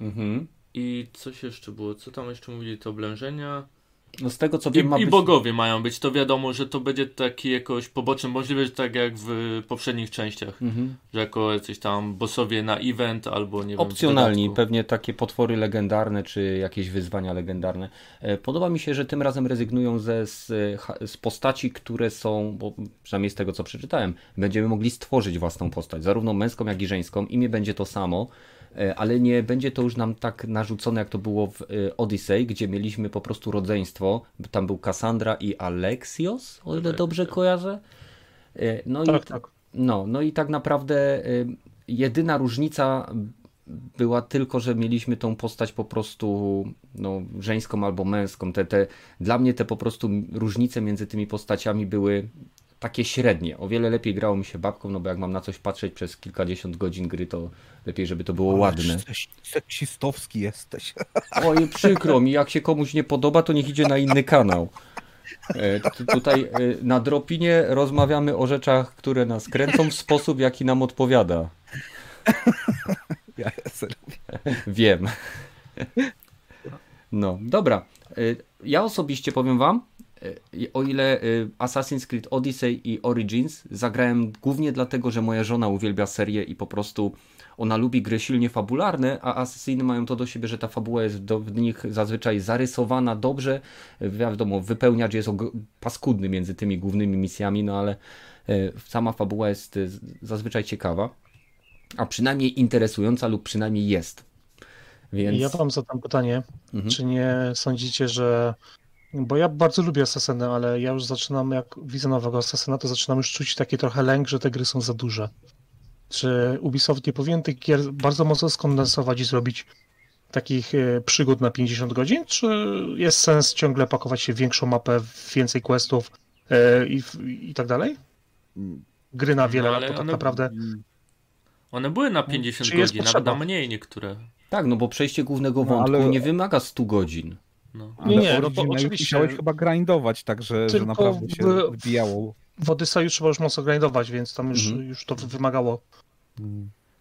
S2: Mhm. I coś jeszcze było? Co tam jeszcze mówili? To oblężenia.
S1: No z tego co wiem,
S2: I,
S1: ma
S2: I
S1: być...
S2: bogowie mają być. To wiadomo, że to będzie taki jakoś poboczny, możliwe, że tak jak w poprzednich częściach. Mhm. Że jako jacyś tam bossowie na event albo nie
S1: Opcjonalni, wiem. pewnie takie potwory legendarne czy jakieś wyzwania legendarne. E, podoba mi się, że tym razem rezygnują ze, z, z postaci, które są, bo przynajmniej z tego co przeczytałem, będziemy mogli stworzyć własną postać, zarówno męską, jak i żeńską. Imię będzie to samo. E, ale nie będzie to już nam tak narzucone, jak to było w e, Odyssey, gdzie mieliśmy po prostu rodzeństwo. Tam był Cassandra i Alexios, o ile dobrze kojarzę. E, no tak, i, tak. No, no i tak naprawdę jedyna różnica była tylko, że mieliśmy tą postać po prostu no, żeńską albo męską. Te, te, dla mnie te po prostu różnice między tymi postaciami były takie średnie. O wiele lepiej grało mi się babką, no bo jak mam na coś patrzeć przez kilkadziesiąt godzin gry, to lepiej, żeby to było Ale ładne.
S4: Seksistowski jesteś.
S1: Oj, przykro mi, jak się komuś nie podoba, to niech idzie na inny kanał. E, tutaj e, na Dropinie rozmawiamy o rzeczach, które nas kręcą w sposób, jaki nam odpowiada.
S4: Ja
S1: Wiem. No, dobra. E, ja osobiście powiem wam, o ile e, Assassin's Creed Odyssey i Origins zagrałem głównie dlatego, że moja żona uwielbia serię i po prostu ona lubi gry silnie fabularne, a Assassiny mają to do siebie, że ta fabuła jest do, w nich zazwyczaj zarysowana dobrze. Wiadomo, wypełniacz jest paskudny między tymi głównymi misjami, no ale e, sama fabuła jest zazwyczaj ciekawa, a przynajmniej interesująca lub przynajmniej jest.
S3: Więc... Ja wam zadam pytanie, mhm. czy nie sądzicie, że bo ja bardzo lubię Assassiny, ale ja już zaczynam, jak widzę nowego Assassina, to zaczynam już czuć taki trochę lęk, że te gry są za duże. Czy Ubisoft nie powinien tych gier bardzo mocno skondensować i zrobić takich e, przygód na 50 godzin, czy jest sens ciągle pakować się w większą mapę, więcej questów e, i, i tak dalej? Gry na wiele no, lat, tak one, naprawdę...
S2: One były na 50 godzin, nawet na mniej niektóre.
S1: Tak, no bo przejście głównego no, wątku ale... nie wymaga 100 godzin.
S4: No. Ale nie, nie, no bo oczywiście. Musiałeś chyba grindować, także że naprawdę się w, wbijało.
S3: W trzeba już mocno grindować, więc tam już, mhm. już to wymagało.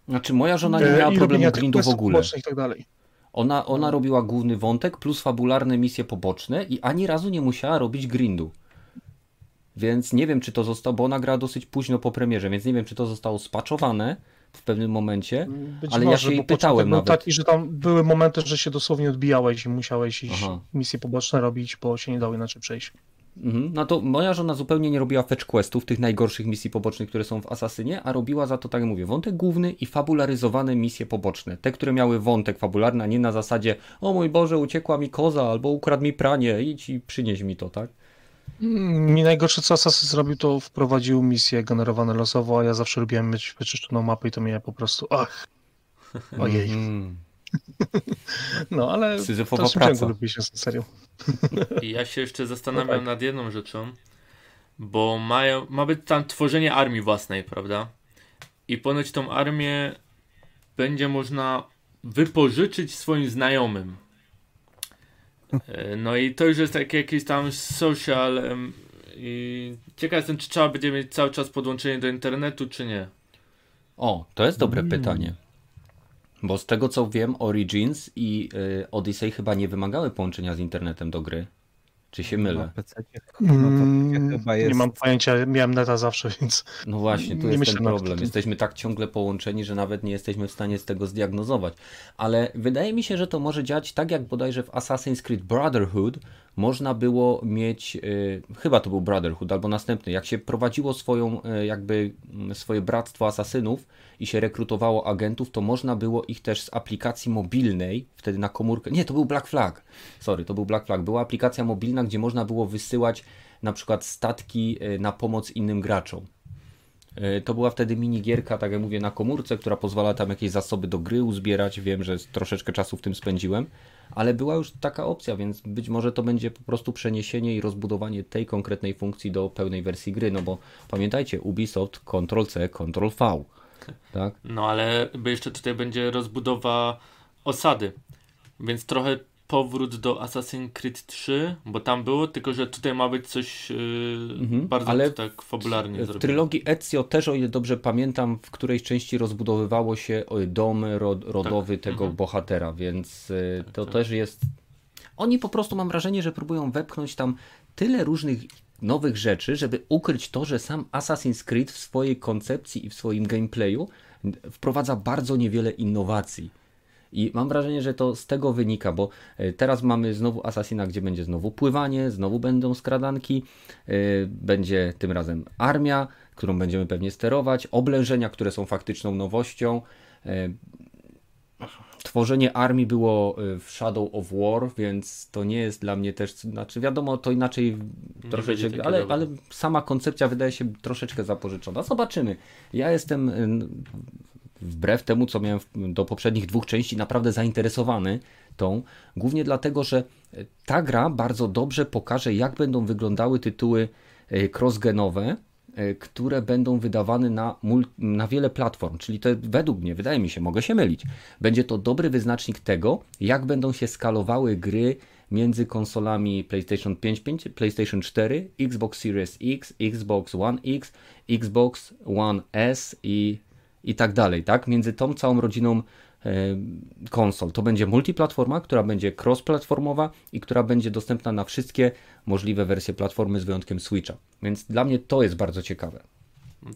S1: Znaczy moja żona nie e, miała problemu grindu w ogóle.
S3: I tak dalej.
S1: Ona, ona no. robiła główny wątek plus fabularne misje poboczne i ani razu nie musiała robić grindu. Więc nie wiem, czy to zostało, bo ona grała dosyć późno po premierze, więc nie wiem, czy to zostało spaczowane, w pewnym momencie, Być ale może, ja się jej pytałem nawet.
S3: taki, że tam były momenty, że się dosłownie odbijałeś i musiałeś iść Aha. misje poboczne robić, bo się nie dało inaczej przejść.
S1: Mhm. No to moja żona zupełnie nie robiła fetch questów, tych najgorszych misji pobocznych, które są w Asasynie, a robiła za to, tak jak mówię, wątek główny i fabularyzowane misje poboczne. Te, które miały wątek fabularny, a nie na zasadzie o mój Boże, uciekła mi koza, albo ukradł mi pranie, idź i przynieś mi to, tak?
S3: Mi najgorsze co Assassin zrobił, to wprowadził misje generowane losowo, a ja zawsze lubiłem mieć wyczyszczoną mapę i to mnie po prostu ach, ojej. Mm. No, ale
S1: Syzyfowa w praca.
S3: lubię się z serią.
S2: I ja się jeszcze zastanawiam no tak. nad jedną rzeczą, bo mają, ma być tam tworzenie armii własnej, prawda? I ponoć tą armię będzie można wypożyczyć swoim znajomym. E, no i to już jest taki jakiś tam social i ciekaw jestem, czy trzeba będzie mieć cały czas podłączenie do internetu, czy nie.
S1: O, to jest dobre hmm. pytanie. Bo z tego co wiem, Origins i y, Odyssey chyba nie wymagały połączenia z internetem do gry. Czy się mylę? Na PC
S3: no mm, chyba jest... Nie mam pojęcia, miałem neta zawsze, więc.
S1: No właśnie, tu jest ten problem. Jesteśmy tak ciągle połączeni, że nawet nie jesteśmy w stanie z tego zdiagnozować. Ale wydaje mi się, że to może działać tak, jak bodajże w Assassin's Creed Brotherhood można było mieć, yy, chyba to był Brotherhood albo następny, jak się prowadziło swoją, yy, jakby mm, swoje bractwo asasynów i się rekrutowało agentów, to można było ich też z aplikacji mobilnej, wtedy na komórkę, nie, to był Black Flag, sorry, to był Black Flag, była aplikacja mobilna, gdzie można było wysyłać na przykład statki yy, na pomoc innym graczom. Y, to była wtedy minigierka, tak jak mówię, na komórce, która pozwala tam jakieś zasoby do gry uzbierać. Wiem, że troszeczkę czasu w tym spędziłem, ale była już taka opcja, więc być może to będzie po prostu przeniesienie i rozbudowanie tej konkretnej funkcji do pełnej wersji gry. No bo pamiętajcie, Ubisoft Ctrl-C, Ctrl-V. Tak?
S2: No ale jeszcze tutaj będzie rozbudowa osady, więc trochę powrót do Assassin's Creed 3, bo tam było, tylko że tutaj ma być coś yy, mhm, bardzo ale tak fabularnie
S1: w, zrobione. W trylogii Ezio też, o ile dobrze pamiętam, w którejś części rozbudowywało się dom rodowy tak. tego mhm. bohatera, więc yy, to tak. też jest... Oni po prostu, mam wrażenie, że próbują wepchnąć tam tyle różnych nowych rzeczy, żeby ukryć to, że sam Assassin's Creed w swojej koncepcji i w swoim gameplayu wprowadza bardzo niewiele innowacji. I mam wrażenie, że to z tego wynika, bo e, teraz mamy znowu Assassina, gdzie będzie znowu pływanie, znowu będą skradanki, e, będzie tym razem armia, którą będziemy pewnie sterować, oblężenia, które są faktyczną nowością. E, tworzenie armii było w Shadow of War, więc to nie jest dla mnie też, znaczy wiadomo, to inaczej nie troszeczkę, ale, ale sama koncepcja wydaje się troszeczkę zapożyczona. Zobaczymy. Ja jestem wbrew temu, co miałem do poprzednich dwóch części, naprawdę zainteresowany tą. Głównie dlatego, że ta gra bardzo dobrze pokaże, jak będą wyglądały tytuły e, crossgenowe, e, które będą wydawane na, na wiele platform. Czyli to według mnie, wydaje mi się, mogę się mylić, będzie to dobry wyznacznik tego, jak będą się skalowały gry między konsolami PlayStation 5, 5 PlayStation 4, Xbox Series X, Xbox One X, Xbox One S i i tak dalej, tak? Między tą całą rodziną e, konsol. To będzie multiplatforma, która będzie cross-platformowa i która będzie dostępna na wszystkie możliwe wersje platformy z wyjątkiem Switcha. Więc dla mnie to jest bardzo ciekawe.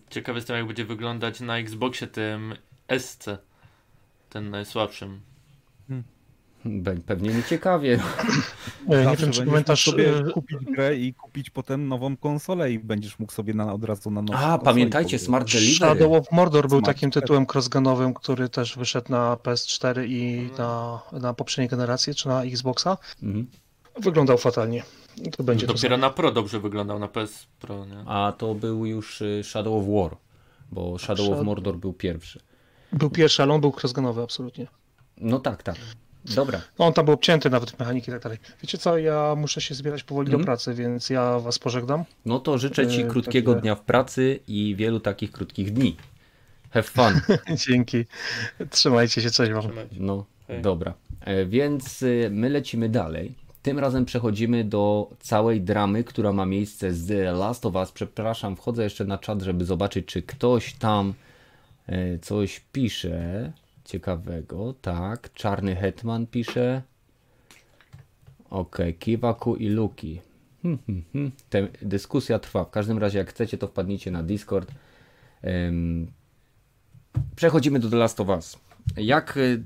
S2: Ciekawy jestem, jak będzie wyglądać na Xboxie tym SC, ten najsłabszym.
S1: Pewnie nie ciekawie.
S4: nie wiem, czy pamiętasz sobie e, kupić grę i kupić potem nową konsolę i będziesz mógł sobie na, od razu na nową
S1: A, pamiętajcie, Smart Delivery.
S3: Shadow of Mordor był takim tytułem crossgenowym, który też wyszedł na PS4 i na, na poprzedniej generacji, czy na Xboxa. Mhm. Wyglądał fatalnie. To będzie
S2: Dopiero na Pro dobrze wyglądał, na PS Pro, nie?
S1: A to był już y, Shadow of War, bo Shadow of Mordor był pierwszy.
S3: Był pierwszy, ale on był crossgenowy absolutnie.
S1: No tak, tak. Dobra.
S3: No, on tam był obcięty nawet mechaniki i tak dalej. Wiecie co, ja muszę się zbierać powoli mm. do mhm. pracy, więc ja was pożegnam.
S1: No to życzę ci e, krótkiego takie... dnia w pracy i wielu takich krótkich dni. Have fun.
S3: Dzięki. Trzymajcie się, coś wam.
S1: No, Hej. dobra. E, więc e, my lecimy dalej. Tym razem przechodzimy do całej dramy, która ma miejsce z The Last of Us. Przepraszam, wchodzę jeszcze na czat, żeby zobaczyć, czy ktoś tam coś pisze ciekawego. Tak, Czarny Hetman pisze. Ok, Kiwaku i Luki. Hmm, hmm, hmm. Dyskusja trwa. W każdym razie, jak chcecie, to wpadnijcie na Discord. Um, przechodzimy do The Last of Us. Jak y,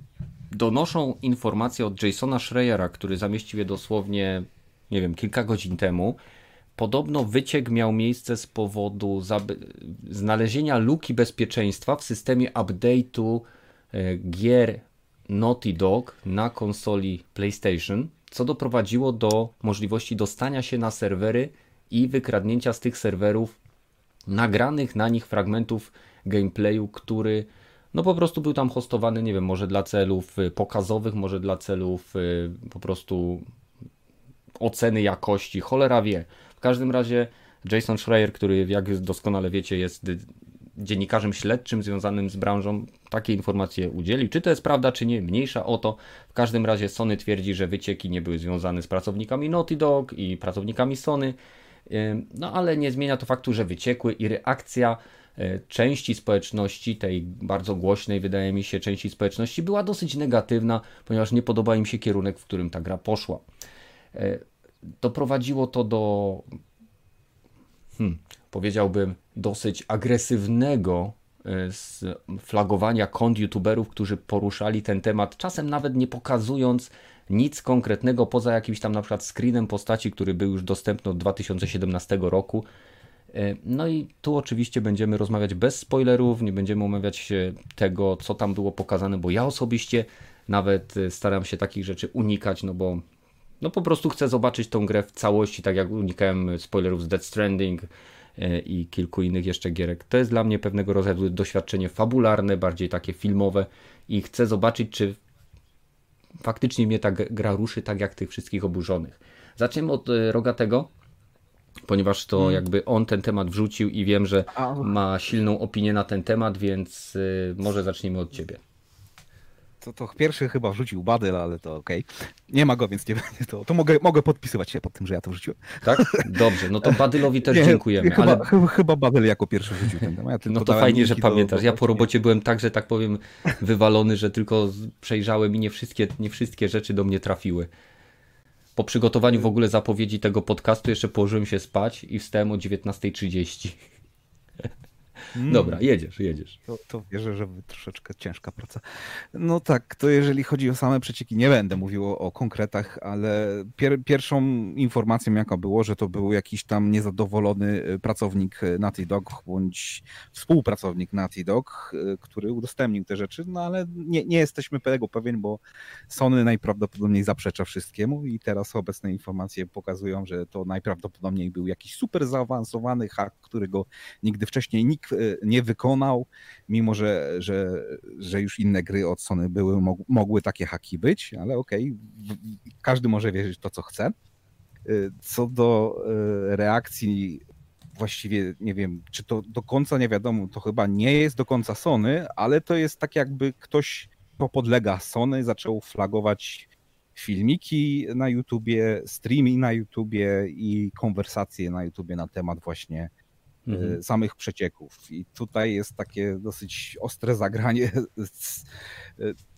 S1: donoszą informacje od Jasona Schreiera, który zamieścił je dosłownie, nie wiem, kilka godzin temu, podobno wyciek miał miejsce z powodu znalezienia luki bezpieczeństwa w systemie update'u gier Naughty Dog na konsoli PlayStation, co doprowadziło do możliwości dostania się na serwery i wykradnięcia z tych serwerów nagranych na nich fragmentów gameplayu, który no po prostu był tam hostowany, nie wiem, może dla celów y, pokazowych, może dla celów y, po prostu oceny jakości, cholera wie. W każdym razie Jason Schreier, który jak doskonale wiecie jest dziennikarzem śledczym związanym z branżą takie informacje udzielił. Czy to jest prawda, czy nie, mniejsza o to. W każdym razie Sony twierdzi, że wycieki nie były związane z pracownikami Naughty Dog i pracownikami Sony. No ale nie zmienia to faktu, że wyciekły i reakcja e, części społeczności, tej bardzo głośnej, wydaje mi się, części społeczności była dosyć negatywna, ponieważ nie podoba im się kierunek, w którym ta gra poszła. E, doprowadziło to do hmm, powiedziałbym, dosyć agresywnego e, flagowania kont youtuberów, którzy poruszali ten temat, czasem nawet nie pokazując nic konkretnego poza jakimś tam na przykład screenem postaci, który był już dostępny od 2017 roku. E, no i tu oczywiście będziemy rozmawiać bez spoilerów, nie będziemy omawiać tego, co tam było pokazane, bo ja osobiście nawet e, staram się takich rzeczy unikać, no bo no po prostu chcę zobaczyć tą grę w całości, tak jak unikałem spoilerów z Dead Stranding, E, i kilku innych jeszcze gierek. To jest dla mnie pewnego rodzaju doświadczenie fabularne, bardziej takie filmowe i chcę zobaczyć, czy faktycznie mnie ta gra ruszy tak jak tych wszystkich oburzonych. Zacznijmy od e, Rogatego. ponieważ to mhm. jakby on ten temat wrzucił i wiem, że ma silną opinię na ten temat, więc y, może zacznijmy od ciebie
S4: to, to pierwszy chyba wrzucił Badyl, ale to okej. Okay. Nie ma go, więc nie będzie to. To mogę, mogę podpisywać się pod tym, że ja to wrzuciłem.
S1: Tak? Dobrze, no to Badylowi też nie, dziękujemy.
S4: Chyba, ale... chyba, chyba Badyl jako pierwszy wrzucił ten temat.
S1: Ja no to fajnie, że pamiętasz. Ja po robocie byłem tak, że tak powiem wywalony, że tylko przejrzałem i nie wszystkie, nie wszystkie rzeczy do mnie trafiły. Po przygotowaniu w ogóle zapowiedzi tego podcastu jeszcze położyłem się spać i wstałem o 19.30. Mm. Dobra, jedziesz, jedziesz.
S4: To, to wierzę, że troszeczkę ciężka praca. No tak, to jeżeli chodzi o same przecieki, nie będę mówił o, o konkretach, ale pier, pierwszą informacją jaka było, że to był jakiś tam niezadowolony y, pracownik y, Naughty Dog, bądź współpracownik Naughty Dog, y, który udostępnił te rzeczy, no ale nie, nie jesteśmy tego pewien, bo Sony najprawdopodobniej zaprzecza wszystkiemu i teraz obecne informacje pokazują, że to najprawdopodobniej był jakiś super zaawansowany hack, którego nigdy wcześniej nikt nie wykonał, mimo że, że, że już inne gry od Sony były, mogły takie haki być, ale okej, okay, każdy może wierzyć w to, co chce. Y, co do y, reakcji właściwie nie wiem, czy to do końca nie wiadomo, to chyba nie jest do końca Sony, ale to jest tak jakby ktoś, kto podlega Sony, zaczął flagować filmiki na YouTubie, streamy na YouTubie i konwersacje na YouTubie na temat właśnie mhm. samych przecieków. I tutaj jest takie dosyć ostre zagranie.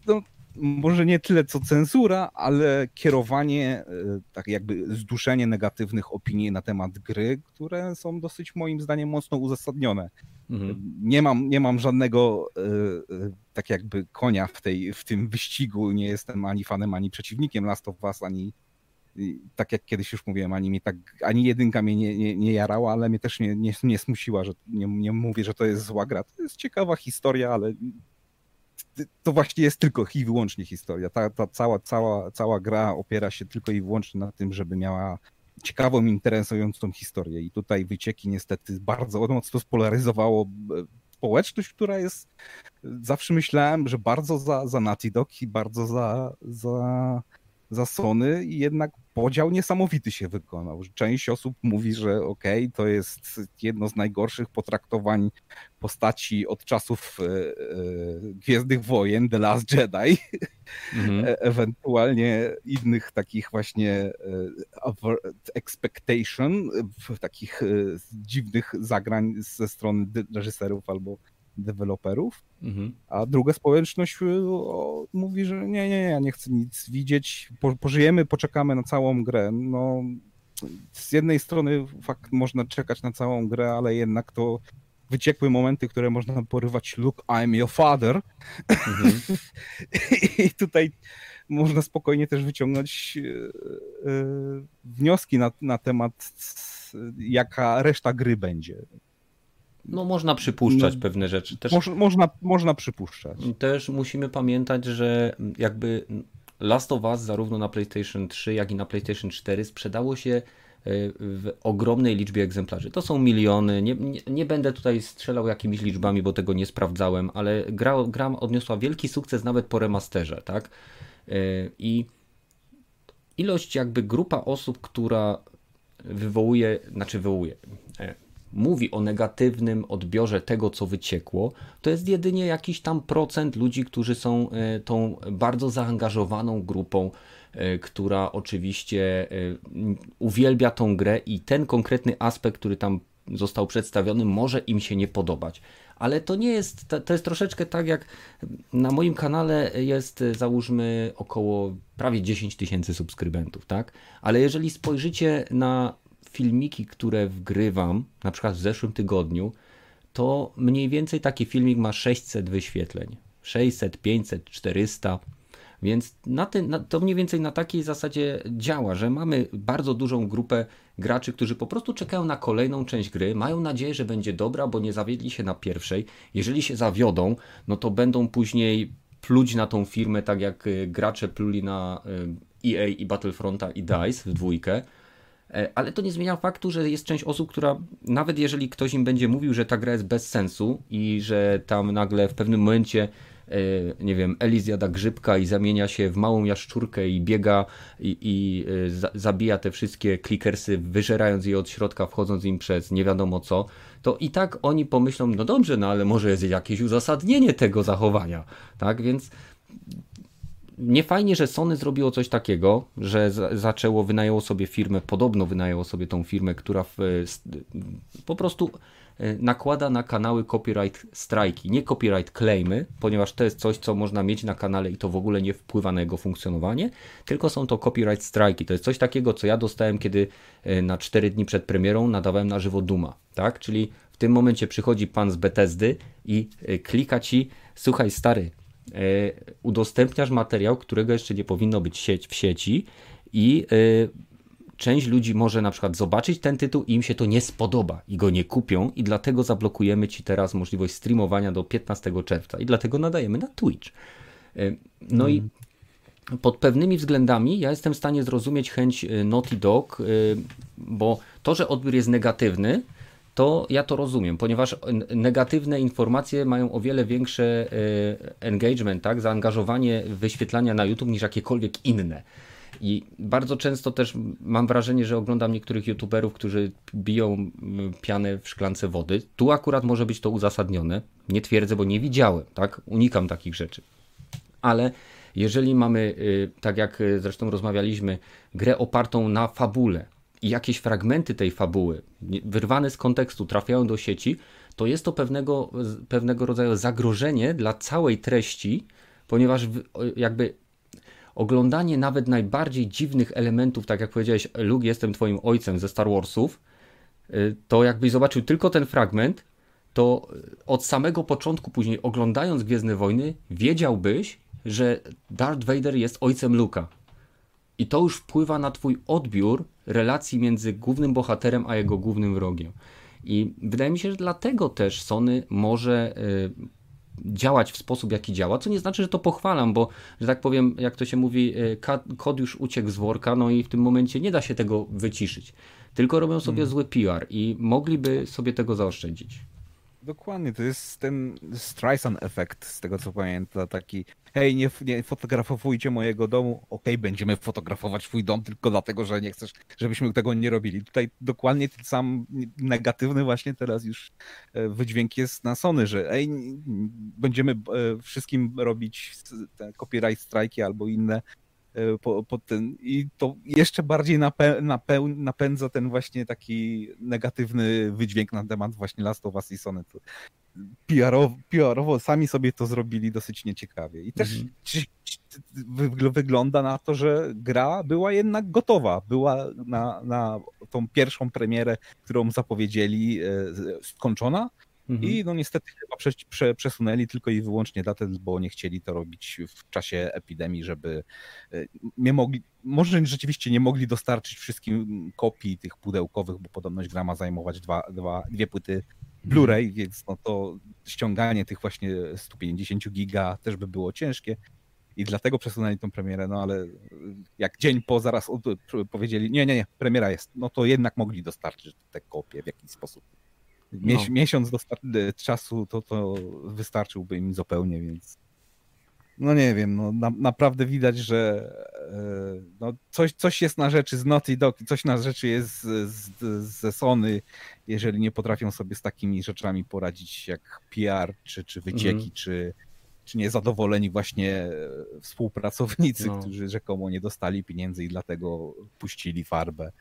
S4: No, może nie tyle co cenzura, ale kierowanie, e, tak jakby zduszenie negatywnych opinii na temat gry, które są dosyć moim zdaniem mocno uzasadnione. Mhm. Nie, mam, nie mam żadnego tak jakby konia w, tej, w tym wyścigu, nie jestem ani fanem, ani przeciwnikiem Last of Us, ani tak jak kiedyś już mówiłem, ani mi tak, ani jedynka mnie nie, nie, nie jarała, ale mnie też nie, nie, nie smuciła, że nie, nie mówię, że to jest zła gra. To jest ciekawa historia, ale to właśnie jest tylko i wyłącznie historia. Ta, ta cała, cała, cała gra opiera się tylko i wyłącznie na tym, żeby miała ciekawą, interesującą historię. I tutaj wycieki niestety bardzo mocno spolaryzowało e, społeczność, która jest, zawsze myślałem, że bardzo za, za Naughty Dog i bardzo za, za za Sony i jednak podział niesamowity się wykonał. Część osób mówi, że okej, okay, to jest jedno z najgorszych potraktowań postaci od czasów e, e, Gwiezdnych Wojen, The Last Jedi, mhm. e ewentualnie innych takich właśnie e, expectation, takich e, dziwnych zagrań ze strony reżyserów albo deweloperów, mhm. a druga społeczność y, mówi, że nie, nie, nie, ja nie chcę nic widzieć, po, pożyjemy, poczekamy na całą grę. No, z jednej strony fakt można czekać na całą grę, ale jednak to wyciekły momenty, które można porywać look, I'm your father. Mhm. I tutaj można spokojnie też wyciągnąć yy, yy, wnioski na, na temat jaka reszta gry będzie.
S1: No można przypuszczać no, pewne rzeczy.
S4: Też, moż, można, można przypuszczać.
S1: Też musimy pamiętać, że jakby Last of Us zarówno na PlayStation 3, jak i na PlayStation 4 sprzedało się e, w ogromnej liczbie egzemplarzy. To są miliony. Nie, nie, nie, będę tutaj strzelał jakimiś liczbami, bo tego nie sprawdzałem, ale gra, gra odniosła wielki sukces nawet po remasterze, tak? E, I ilość, jakby grupa osób, która wywołuje, znaczy wywołuje, e, mówi o negatywnym odbiorze tego, co wyciekło, to jest jedynie jakiś tam procent ludzi, którzy są e, tą bardzo zaangażowaną grupą, e, która oczywiście e, uwielbia tą grę i ten konkretny aspekt, który tam został przedstawiony, może im się nie podobać. Ale to nie jest, to jest troszeczkę tak jak na moim kanale jest załóżmy około prawie 10 tysięcy subskrybentów, tak? Ale jeżeli spojrzycie na filmiki, które wgrywam, na przykład w zeszłym tygodniu, to mniej więcej taki filmik ma 600 wyświetleń. 600, 500, 400. Więc na ten, na, to mniej więcej na takiej zasadzie działa, że mamy bardzo dużą grupę graczy, którzy po prostu czekają na kolejną część gry, mają nadzieję, że będzie dobra, bo nie zawiedli się na pierwszej. Jeżeli się zawiodą, no to będą później pluć na tą firmę, tak jak y, gracze pluli na EA y, i Battlefronta i DICE w dwójkę. E, ale to nie zmienia faktu, że jest część osób, która nawet jeżeli ktoś im będzie mówił, że ta gra jest bez sensu i że tam nagle w pewnym momencie nie wiem, Eli zjada grzybka i zamienia się w małą jaszczurkę i biega i, i zabija te wszystkie klikersy, wyżerając je od środka, wchodząc im przez nie wiadomo co, to i tak oni pomyślą, no dobrze, no ale może jest jakieś uzasadnienie tego zachowania, tak, więc nie fajnie, że Sony zrobiło coś takiego, że zaczęło, wynajęło sobie firmę, podobno wynajęło sobie tą firmę, która w, po prostu e, nakłada na kanały copyright strajki, nie copyright claimy, ponieważ to jest coś, co można mieć na kanale i to w ogóle nie wpływa na jego funkcjonowanie, tylko są to copyright strajki. To jest coś takiego, co ja dostałem, kiedy e, na 4 dni przed premierą nadawałem na żywo Duma, tak? Czyli w tym momencie przychodzi pan z Bethesdy i e, klika ci, słuchaj stary, E, udostępniasz materiał, którego jeszcze nie powinno być sieć w sieci i e, część ludzi może na przykład zobaczyć ten tytuł i im się to nie spodoba i go nie kupią i dlatego zablokujemy Ci teraz możliwość streamowania do 15 czerwca i dlatego nadajemy na Twitch. E, no mm. i mhm. pod pewnymi względami ja jestem w stanie zrozumieć chęć Naughty Dog, bo to, że odbiór jest negatywny, to ja to rozumiem, ponieważ negatywne informacje mają o wiele większe e, engagement, tak, zaangażowanie wyświetlania na YouTube niż jakiekolwiek inne. I bardzo często też mam wrażenie, że oglądam niektórych youtuberów, którzy biją pianę w szklance wody. Tu akurat może być to uzasadnione. Nie twierdzę, bo nie widziałem, tak? Unikam takich rzeczy. Ale jeżeli mamy, y, tak jak y, zresztą rozmawialiśmy, grę opartą na fabule, jakieś fragmenty tej fabuły, wyrwane z kontekstu, trafiają do sieci, to jest to pewnego, pewnego rodzaju zagrożenie dla całej treści, ponieważ jakby oglądanie nawet najbardziej dziwnych elementów, tak jak powiedziałeś, Luke, jestem twoim ojcem ze Star Warsów, y, to jakbyś zobaczył tylko ten fragment, to od samego początku, później oglądając Gwiezdne Wojny, wiedziałbyś, że Darth Vader jest ojcem Luka. I to już wpływa na twój odbiór relacji między głównym bohaterem a jego głównym wrogiem. I wydaje mi się, że dlatego też Sony może y, działać w sposób, jaki działa, co nie znaczy, że to pochwalam, bo, że tak powiem, jak to się mówi, y, kod już uciekł z worka, no i w tym momencie nie da się tego wyciszyć. Tylko robią sobie hmm. zły PR i mogliby sobie tego zaoszczędzić.
S4: Dokładnie, to jest ten Streisand efekt, z tego co pamiętam, taki hej, nie, nie fotografujcie mojego domu, okej, okay, będziemy fotografować twój dom tylko dlatego, że nie chcesz, żebyśmy tego nie robili. Tutaj dokładnie ten sam negatywny właśnie teraz już e, wydźwięk jest na Sony, że ej, będziemy e, wszystkim robić te copyright strajki albo inne E, po, po ten, I to jeszcze bardziej napę, napę, napędza ten właśnie taki negatywny wydźwięk na temat właśnie Last of Us i Sony. PR-owo, PR sami sobie to zrobili dosyć nieciekawie. I też mhm. wygląda na to, że gra była jednak gotowa. Była na, na tą pierwszą premierę, którą zapowiedzieli, e, skończona Mhm. I no niestety chyba prze, prze, przesunęli tylko i wyłącznie datę, bo nie chcieli to robić w czasie epidemii, żeby e, nie mogli, może rzeczywiście nie mogli dostarczyć wszystkim kopii tych pudełkowych, bo podobność gra ma zajmować dwa, dwa, dwie płyty Blu-ray, mhm. więc no to ściąganie tych właśnie 150 giga też by było ciężkie. I dlatego przesunęli tą premierę, no ale jak dzień po zaraz powiedzieli, nie, nie, nie, premiera jest, no to jednak mogli dostarczyć te kopie w jakiś sposób. Mies no. Miesiąc czasu to, to wystarczyłby im zupełnie, więc no nie wiem, no na, naprawdę widać, że e, no coś, coś jest na rzeczy z Naughty Dog, coś na rzeczy jest z, z, ze Sony, jeżeli nie potrafią sobie z takimi rzeczami poradzić jak PR, czy, czy wycieki, mm. czy, czy niezadowoleni właśnie współpracownicy, no. którzy rzekomo nie dostali pieniędzy i dlatego puścili farbę.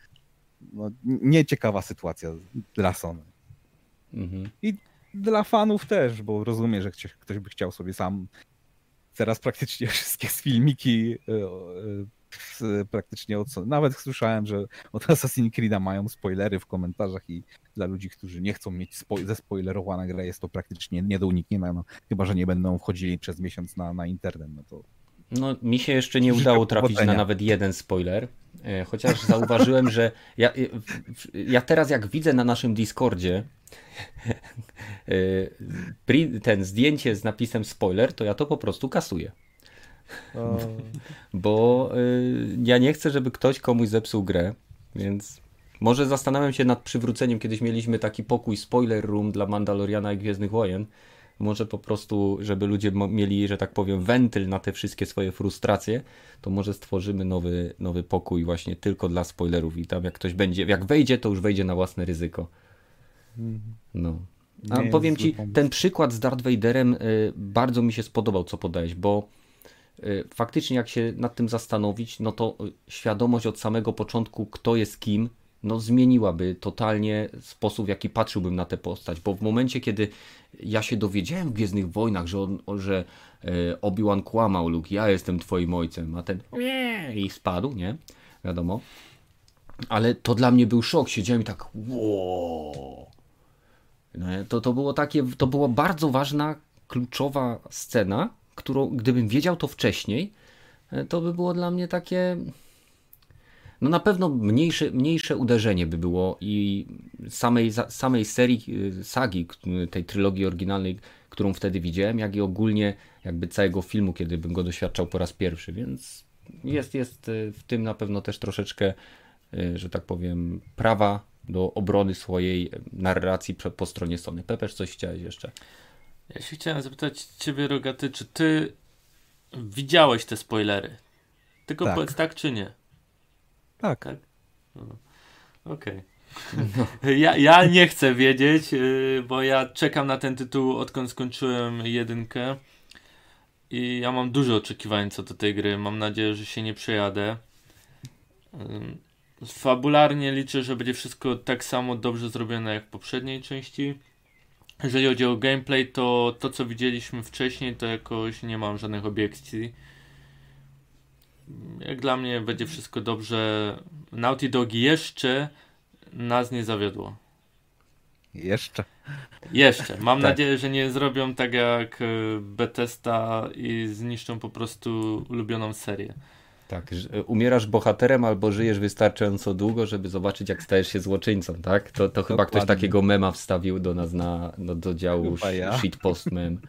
S4: No, nieciekawa sytuacja dla Sony. Mhm. I dla fanów też, bo rozumiem, że ktoś by chciał sobie sam teraz praktycznie wszystkie filmiki e, e, praktycznie od nawet słyszałem, że od Assassin's Creed'a mają spoilery w komentarzach i dla ludzi, którzy nie chcą mieć spo, zespoilerowana gra jest to praktycznie nie do uniknięcia, no, chyba, że nie będą wchodzili przez miesiąc na, na internet, no to
S1: no, mi się jeszcze nie udało trafić na nawet jeden spoiler, e, chociaż zauważyłem, że ja, ja teraz jak widzę na naszym Discordzie e, ten zdjęcie z napisem spoiler, to ja to po prostu kasuję. O. Bo e, ja nie chcę, żeby ktoś komuś zepsuł grę, więc może zastanawiam się nad przywróceniem. Kiedyś mieliśmy taki pokój spoiler room dla Mandaloriana i Gwiezdnych Wojen może po prostu, żeby ludzie mieli, że tak powiem, wentyl na te wszystkie swoje frustracje, to może stworzymy nowy, nowy pokój właśnie tylko dla spoilerów i tam jak ktoś będzie, jak wejdzie, to już wejdzie na własne ryzyko. Mhm. No. A powiem ci, ten przykład z Darth Vaderem y, bardzo mi się spodobał, co podałeś, bo y, faktycznie jak się nad tym zastanowić, no to y, świadomość od samego początku, kto jest kim, no zmieniłaby totalnie sposób, w jaki patrzyłbym na tę postać, bo w momencie, kiedy ja się dowiedziałem w Gwiezdnych Wojnach, że, że Obi-Wan kłamał, Luke, ja jestem twoim ojcem, a ten nie i spadł, nie? Wiadomo. Ale to dla mnie był szok, siedziałem i tak no to, to było takie, to była bardzo ważna, kluczowa scena, którą gdybym wiedział to wcześniej, e, to by było dla mnie takie. No na pewno mniejsze, mniejsze uderzenie by było i samej, samej serii, e, sagi, tej trylogii oryginalnej, którą wtedy widziałem, jak i ogólnie jakby całego filmu, kiedy bym go doświadczał po raz pierwszy, więc jest, jest e, w tym na pewno też troszeczkę, że tak powiem, prawa do obrony swojej narracji po stronie Sony. Pepeż, coś chciałeś jeszcze?
S2: Ja się chciałem zapytać ciebie, Rogaty, czy ty widziałeś te spoilery? Tylko tak. powiedz tak czy nie?
S4: Tak. tak?
S2: No. Okej. Okay. Ja, ja nie chcę wiedzieć, y, bo ja czekam na ten tytuł odkąd skończyłem jedynkę i ja mam dużo oczekiwań co do tej gry. Mam nadzieję, że się nie przejadę. Fabularnie liczę, że będzie wszystko tak samo dobrze zrobione jak w poprzedniej części. Jeżeli chodzi o gameplay, to to co widzieliśmy wcześniej, to jakoś nie mam żadnych obiekcji. Jak dla mnie będzie wszystko dobrze. Naughty Dog jeszcze nas nie zawiodło.
S4: Jeszcze.
S2: Jeszcze. Mam tak. nadzieję, że nie zrobią tak jak Bethesda i zniszczą po prostu ulubioną serię.
S1: Tak, umierasz bohaterem albo żyjesz wystarczająco długo, żeby zobaczyć, jak stajesz się złoczyńcą, tak? To, to chyba ktoś takiego mema wstawił do nas na, no, do działu ja. shitpost mem.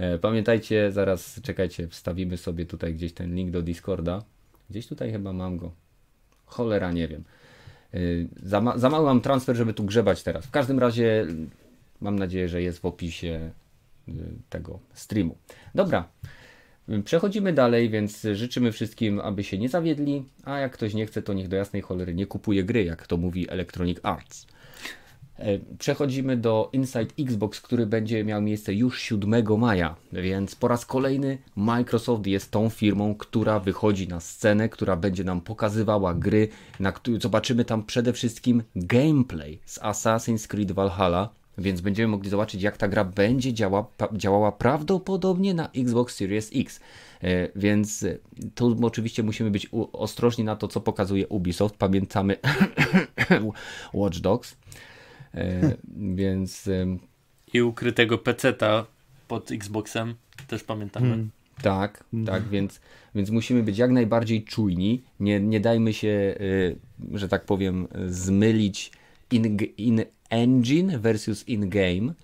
S1: E, pamiętajcie, zaraz czekajcie, wstawimy sobie tutaj gdzieś ten link do Discorda. Gdzieś tutaj chyba mam go. Cholera, nie wiem. E, za, ma, za mały mam transfer, żeby tu grzebać teraz. W każdym razie mam nadzieję, że jest w opisie e, tego streamu. Dobra. Przechodzimy dalej, więc życzymy wszystkim, aby się nie zawiedli, a jak ktoś nie chce, to niech do jasnej cholery nie kupuje gry, jak to mówi Electronic Arts. E, przechodzimy do Inside Xbox, który będzie miał miejsce już 7 maja, więc po raz kolejny Microsoft jest tą firmą, która wychodzi na scenę, która będzie nam pokazywała gry, na zobaczymy tam przede wszystkim gameplay z Assassin's Creed Valhalla, więc będziemy mogli zobaczyć, jak ta gra będzie działa, działała prawdopodobnie na Xbox Series X. E, więc tu oczywiście musimy być ostrożni na to, co pokazuje Ubisoft. Pamiętamy Watch Dogs. E, więc.
S2: I ukrytego peceta pod Xboxem też pamiętamy. Hmm.
S1: Tak, hmm. tak, więc, więc musimy być jak najbardziej czujni. Nie, nie dajmy się, e, że tak powiem, zmylić in, in engine versus in-game, e,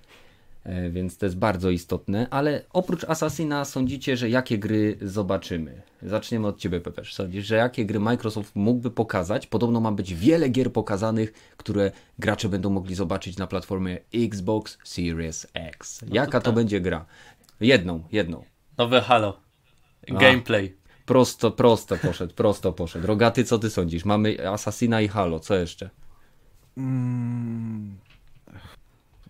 S1: więc to jest bardzo istotne, ale oprócz Assassina sądzicie, że jakie gry zobaczymy? Zaczniemy od Ciebie, Pepe. Sądzisz, że jakie gry Microsoft mógłby pokazać? Podobno ma być wiele gier pokazanych, które gracze będą mogli zobaczyć na platformie Xbox Series X. No Jaka to, to będzie gra? Jedną, jedną.
S2: Nowe Halo. Gameplay.
S1: prosto, prosto poszedł, prosto poszedł. Rogaty, co ty sądzisz? Mamy Assassina i Halo, co jeszcze? Mm,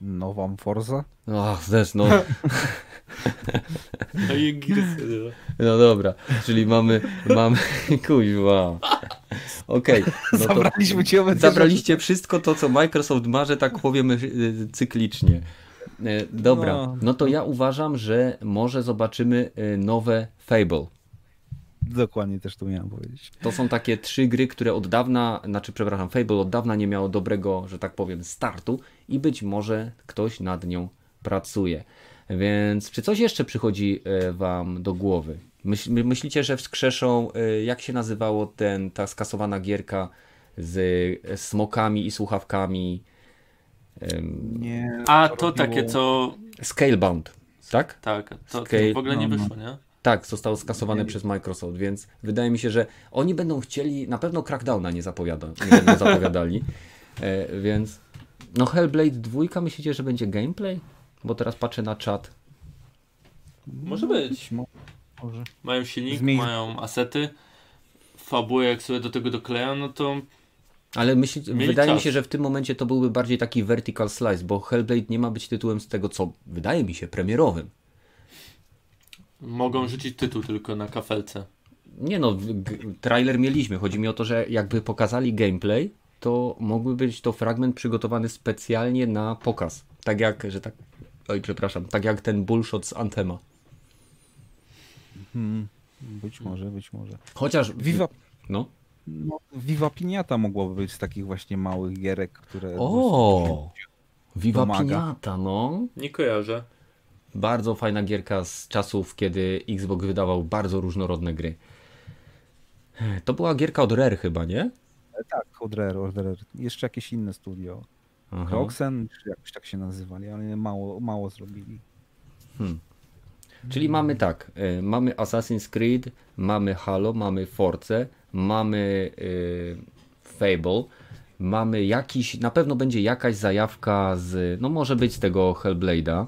S4: nową Forza?
S1: Ach, zes, no. no i no. no dobra, czyli mamy, mamy, kuźwa. Okej. Okay,
S4: no Zabraliśmy ci
S1: Zabraliście wszystko to, co Microsoft ma, że tak powiem, y, cyklicznie. E, dobra, no. no to ja uważam, że może zobaczymy y, nowe Fable.
S4: Dokładnie też to miałem powiedzieć.
S1: To są takie trzy gry, które od dawna, znaczy przepraszam, Fable od dawna nie miało dobrego, że tak powiem, startu i być może ktoś nad nią pracuje. Więc czy coś jeszcze przychodzi e, wam do głowy? Myśl, myślicie, że wskrzeszą, e, jak się nazywało ten, ta skasowana gierka z smokami i słuchawkami?
S2: Nie. A, to takie, co...
S1: Scalebound, tak?
S2: Tak, to, Scale... to w ogóle nie no, no. wyszło, nie?
S1: Tak, zostało skasowane przez Microsoft, więc wydaje mi się, że oni będą chcieli, na pewno Crackdowna nie, zapowiada, nie będą zapowiadali, e, więc no Hellblade 2 myślicie, że będzie gameplay? Bo teraz patrzę na czat.
S2: Może być. Może. Mają silnik, mają asety, fabułę jak sobie do tego dokleją, no to
S1: ale myśli, wydaje czas. mi się, że w tym momencie to byłby bardziej taki vertical slice, bo Hellblade nie ma być tytułem z tego, co wydaje mi się premierowym.
S2: Mogą rzucić tytuł tylko na kafelce.
S1: Nie no, trailer mieliśmy. Chodzi mi o to, że jakby pokazali gameplay, to mógłby być to fragment przygotowany specjalnie na pokaz. Tak jak, że tak. Oj, przepraszam, tak jak ten bullshot z Anthema.
S4: Hmm, być może, być może.
S1: Chociaż. Viva. No.
S4: No, Viva Piniata mogłoby być z takich właśnie małych gierek, które.
S1: O! Viva. Piniata, no.
S2: Nie kojarzę.
S1: Bardzo fajna gierka z czasów, kiedy Xbox wydawał bardzo różnorodne gry. To była gierka od Rare chyba, nie?
S4: E, tak, od Rare, od Rare. Jeszcze jakieś inne studio. Roxen, czy jakoś tak się nazywali, ale mało, mało zrobili. Hmm.
S1: Czyli mamy tak, y, mamy Assassin's Creed, mamy Halo, mamy Force, mamy y, Fable, mamy jakiś, na pewno będzie jakaś zajawka z, no może być z tego Hellblade'a.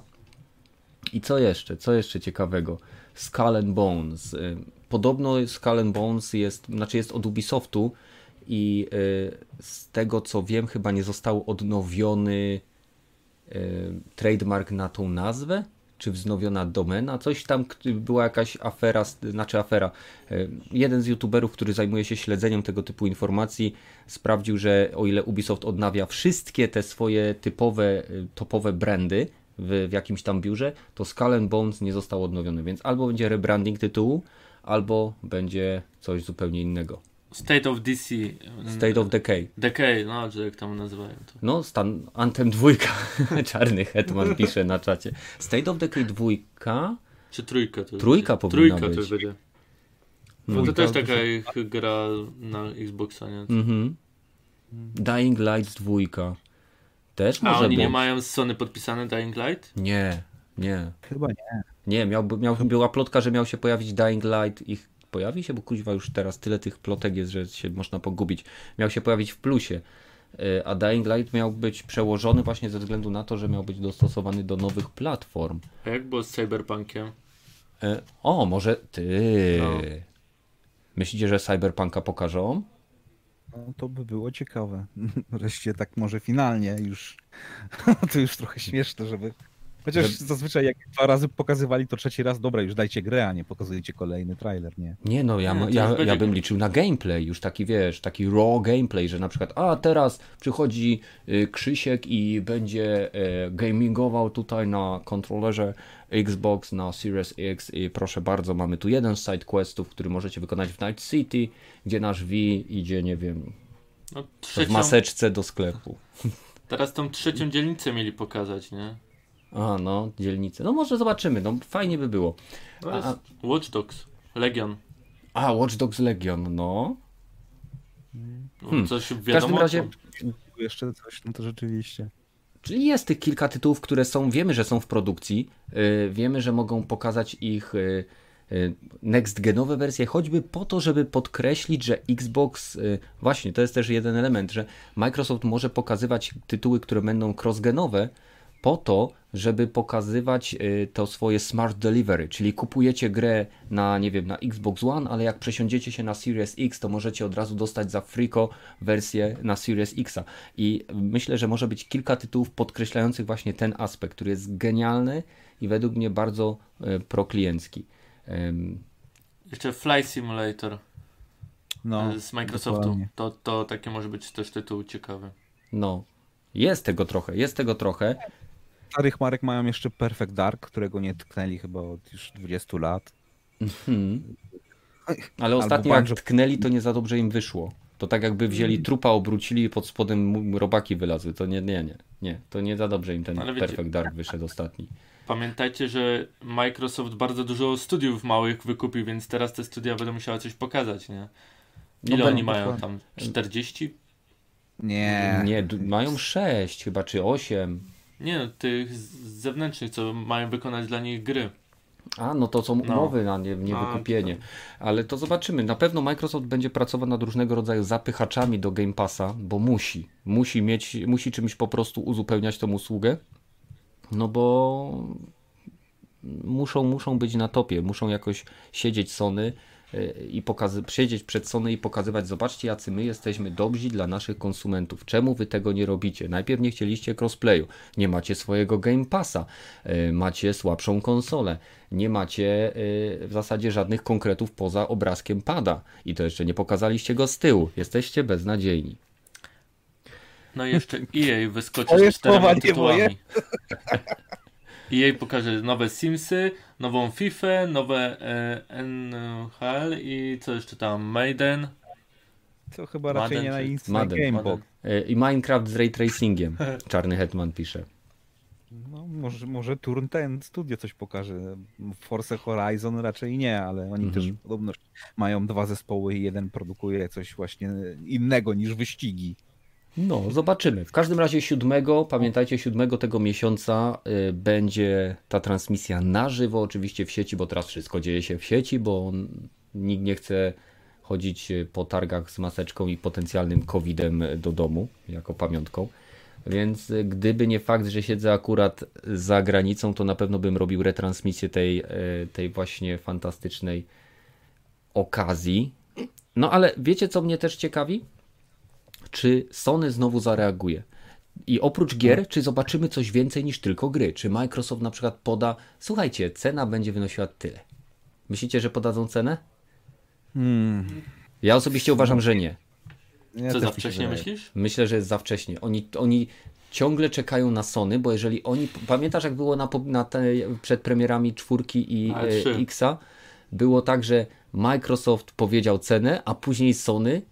S1: I co jeszcze? Co jeszcze ciekawego? Skull and Bones. Y, podobno Skull and Bones jest, znaczy jest od Ubisoftu i y, z tego co wiem chyba nie został odnowiony trademark na tą nazwę czy wznowiona domena, coś tam była jakaś afera, znaczy afera. Jeden z youtuberów, który zajmuje się śledzeniem tego typu informacji, sprawdził, że o ile Ubisoft odnawia wszystkie te swoje typowe, topowe brandy w, w jakimś tam biurze, to Skull Bones nie został odnowiony, więc albo będzie rebranding tytułu, albo będzie coś zupełnie innego.
S2: State of DC.
S1: State of Decay.
S2: Decay, no, czy jak tam nazywają to.
S1: No, stan Anthem 2. Czarny Hetman pisze na czacie. State of Decay 2.
S2: Czy trójka to
S1: Trójka
S2: będzie.
S1: powinna
S2: trójka być. to będzie. No, to też taka ich gra na Xboxa, nie? Mhm.
S1: Dying Light 2. Też może A
S2: oni być. nie mają z Sony podpisane Dying Light?
S1: Nie, nie.
S4: Chyba nie.
S1: Nie, miał, miał, była plotka, że miał się pojawić Dying Light ich pojawi się, bo kuźwa już teraz tyle tych plotek jest, że się można pogubić. Miał się pojawić w plusie, e, a Dying Light miał być przełożony właśnie ze względu na to, że miał być dostosowany do nowych platform.
S2: A jak było z Cyberpunkiem?
S1: E, o, może ty. No. Myślicie, że Cyberpunka pokażą?
S4: No, to by było ciekawe. Wreszcie tak może finalnie już. to już trochę śmieszne, żeby Chociaż że... zazwyczaj jak dwa razy pokazywali, to trzeci raz, dobra, już dajcie grę, a nie pokazujecie kolejny trailer, nie?
S1: Nie no, ja, ja, ja bym liczył na gameplay, już taki wiesz, taki raw gameplay, że na przykład, a teraz przychodzi y, Krzysiek i będzie y, gamingował tutaj na kontrolerze Xbox, na Series X i proszę bardzo, mamy tu jeden z side questów, który możecie wykonać w Night City, gdzie nasz V idzie, nie wiem, no, trzecią... w maseczce do sklepu.
S2: Teraz tą trzecią dzielnicę mieli pokazać, nie?
S1: A, no, dzielnice. No może zobaczymy, no fajnie by było.
S2: A, Watch Dogs, Legion.
S1: A, Watch Dogs Legion, no.
S2: no hmm. Coś wiadomo. W każdym razie...
S4: Jeszcze coś, no to rzeczywiście.
S1: Czyli jest tych kilka tytułów, które są, wiemy, że są w produkcji, yy, wiemy, że mogą pokazać ich yy, next genowe wersje, choćby po to, żeby podkreślić, że Xbox, y, właśnie to jest też jeden element, że Microsoft może pokazywać tytuły, które będą cross-genowe, po to, żeby pokazywać y, to swoje smart delivery, czyli kupujecie grę na, nie wiem, na Xbox One, ale jak przesiądziecie się na Series X, to możecie od razu dostać za friko wersję na Series X. I myślę, że może być kilka tytułów podkreślających właśnie ten aspekt, który jest genialny i według mnie bardzo y, prokliencki.
S2: Jeszcze Flight Simulator no, y, z Microsoftu. To, to takie może być też tytuł ciekawy.
S1: No, jest tego trochę, jest tego trochę
S4: starych marek mają jeszcze Perfect Dark, którego nie tknęli chyba od już 20 lat. Mhm.
S1: Ale ostatnio jak tknęli, to nie za dobrze im wyszło. To tak jakby wzięli mm. trupa, obrócili i pod spodem robaki wylazły. To nie, nie, nie. nie. To nie za dobrze im ten Ale Perfect wiecie, Dark wyszedł ostatni.
S2: Pamiętajcie, że Microsoft bardzo dużo studiów małych wykupił, więc teraz te studia będą musiały coś pokazać, nie? Ile no oni mają tam? 40?
S4: Nie.
S1: Nie, mają 6 chyba, czy 8.
S2: Nie, no, tych zewnętrznych, co mają wykonać dla nich gry.
S1: A, no to są no. umowy no. na nie, nie wykupienie. Ale to zobaczymy. Na pewno Microsoft będzie pracował nad różnego rodzaju zapychaczami do Game Passa, bo musi. Musi mieć, musi czymś po prostu uzupełniać tą usługę. No bo muszą, muszą być na topie, muszą jakoś siedzieć Sony i pokazy- siedzieć przed Sony i pokazywać, zobaczcie jacy my jesteśmy dobrzy dla naszych konsumentów. Czemu wy tego nie robicie? Najpierw nie chcieliście crossplayu, nie macie swojego Game Passa, y, macie słabszą konsolę, nie macie y, w zasadzie żadnych konkretów poza obrazkiem pada i to jeszcze nie pokazaliście go z tyłu. Jesteście beznadziejni.
S2: No i jeszcze EA wyskoczy z czterema tytułami. EA pokaże nowe Simsy, nową FIFA, nowe e, NHL i co jeszcze tam? Maiden.
S4: To chyba raczej
S2: Madden
S4: nie na Instant
S1: Madden. Y, I Minecraft z ray tracingiem. Czarny Hetman pisze.
S4: No, może, może Turn ten Studio coś pokaże. Force Horizon raczej nie, ale oni
S1: Mhm.
S4: też podobno mają dwa zespoły i jeden produkuje coś właśnie innego niż wyścigi.
S1: No, zobaczymy. W każdym razie siódmego, pamiętajcie, siódmego tego miesiąca y, będzie ta transmisja na żywo, oczywiście w sieci, bo teraz wszystko dzieje się w sieci, bo nikt nie chce chodzić y, po targach z maseczką i potencjalnym covidem do domu, jako pamiątką. Więc y, gdyby nie fakt, że siedzę akurat za granicą, to na pewno bym robił retransmisję tej, y, tej właśnie fantastycznej okazji. No ale wiecie, co mnie też ciekawi? Czy Sony znowu zareaguje. I oprócz gier, czy zobaczymy coś więcej niż tylko gry? Czy Microsoft na przykład poda, słuchajcie, cena będzie wynosiła tyle. Myślicie, że podadzą cenę?
S4: Hmm.
S1: Ja osobiście uważam, że nie.
S4: Ja
S2: Co za wcześnie myślisz?
S1: Myślę, że jest za wcześnie. Oni, oni ciągle czekają na Sony, bo jeżeli oni. Pamiętasz, jak było na, na te, przed premierami czwórki i e. Xa? Było tak, że Microsoft powiedział cenę, a później Sony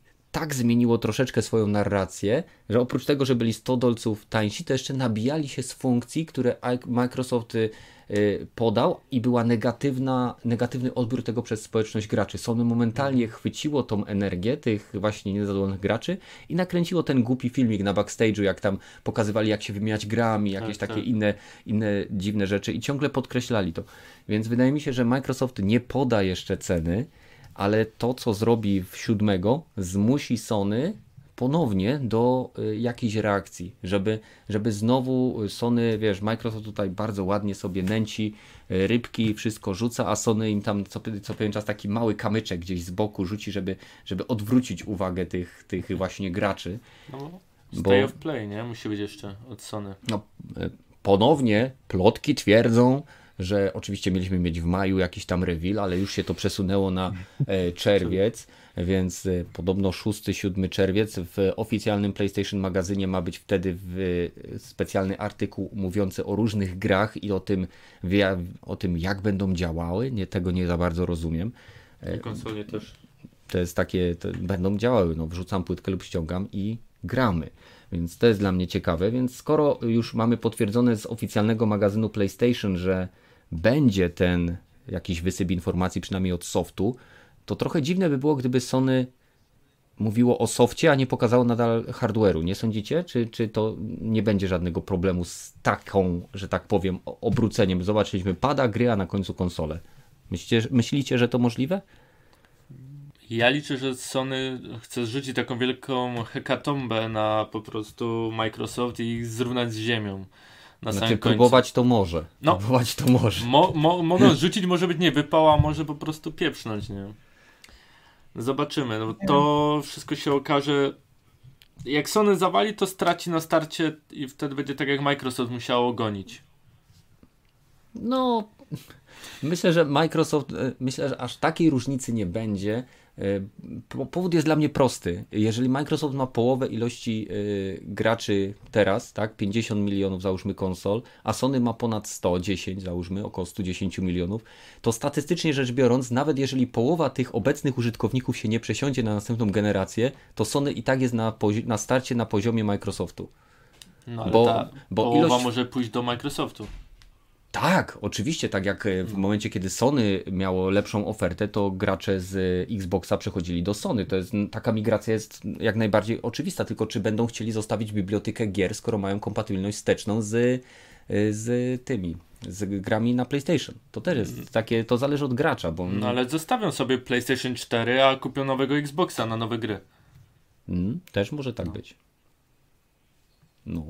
S1: tak zmieniło troszeczkę swoją narrację, że oprócz tego, że byli 100 dolców tańsi, to jeszcze nabijali się z funkcji, które Microsoft y, y, podał i była negatywna, negatywny odbiór tego przez społeczność graczy. Sony momentalnie chwyciło tą energię tych właśnie niezadowolonych graczy i nakręciło ten głupi filmik na backstage'u, jak tam pokazywali, jak się wymieniać grami, jakieś
S2: Tak,
S1: takie
S2: tak.
S1: inne, inne dziwne rzeczy i ciągle podkreślali to. Więc wydaje mi się, że Microsoft nie poda jeszcze ceny, ale to, co zrobi w siódmego, zmusi Sony ponownie do y, jakiejś reakcji, żeby, żeby znowu Sony, wiesz, Microsoft tutaj bardzo ładnie sobie nęci y, rybki, wszystko rzuca, a Sony im tam co, co pewien czas taki mały kamyczek gdzieś z boku rzuci, żeby, żeby odwrócić uwagę tych, tych właśnie graczy.
S2: No,
S1: Bo-
S2: Stay of Play, nie? Musi być jeszcze od Sony.
S1: No, e, ponownie plotki twierdzą, że oczywiście mieliśmy mieć w maju jakiś tam reveal, ale już się to przesunęło na e, czerwiec, więc e, podobno 6-7 czerwiec w oficjalnym PlayStation magazynie ma być wtedy w, e, specjalny artykuł mówiący o różnych grach i o tym, o tym jak będą działały. Nie, tego nie za bardzo rozumiem.
S2: I konsole też.
S1: To jest takie, to będą działały, no wrzucam płytkę lub ściągam i gramy. Więc to jest dla mnie ciekawe, więc skoro już mamy potwierdzone z oficjalnego magazynu PlayStation, że będzie ten jakiś wysyp informacji, przynajmniej od softu, to trochę dziwne by było, gdyby Sony mówiło o softie, a nie pokazało nadal hardware'u. Nie sądzicie? Czy, czy to nie będzie żadnego problemu z taką, że tak powiem, obróceniem? Zobaczyliśmy pada, gry, a na końcu konsolę. Myślicie, myślicie, że to możliwe?
S2: Ja liczę, że Sony chce zrzucić taką wielką hekatombę na po prostu Microsoft i zrównać z ziemią. Na
S1: Znaczy
S2: samym końcu.
S1: próbować to może.
S2: No.
S1: Próbować to może.
S2: Mo, mo, mogą zrzucić, może być nie wypała, a może po prostu pieprznąć, nie? Zobaczymy. No, to wszystko się okaże. Jak Sony zawali, to straci na starcie i wtedy będzie tak jak Microsoft musiało gonić.
S1: No, myślę, że Microsoft, e, myślę, że aż takiej różnicy nie będzie. E, po- Powód jest dla mnie prosty. Jeżeli Microsoft ma połowę ilości e, graczy teraz, tak, 50 milionów załóżmy konsol, a Sony ma ponad 110, załóżmy około 110 milionów, to statystycznie rzecz biorąc, nawet jeżeli połowa tych obecnych użytkowników się nie przesiądzie na następną generację, to Sony i tak jest na, na starcie na poziomie Microsoftu.
S2: No, ale
S1: Bo-
S2: ta
S1: bo
S2: połowa
S1: ilość-
S2: może pójść do Microsoftu.
S1: Tak, oczywiście, tak jak e, w momencie, kiedy Sony miało lepszą ofertę, to gracze z e, Xboxa przechodzili do Sony. To jest, taka migracja jest jak najbardziej oczywista, tylko czy będą chcieli zostawić bibliotekę gier, skoro mają kompatybilność wsteczną z, e, z tymi, z grami na PlayStation. To też jest takie, to zależy od gracza, bo
S2: No ale zostawią sobie PlayStation 4, a kupią nowego Xboxa na nowe gry.
S1: Mm, też może tak być. No.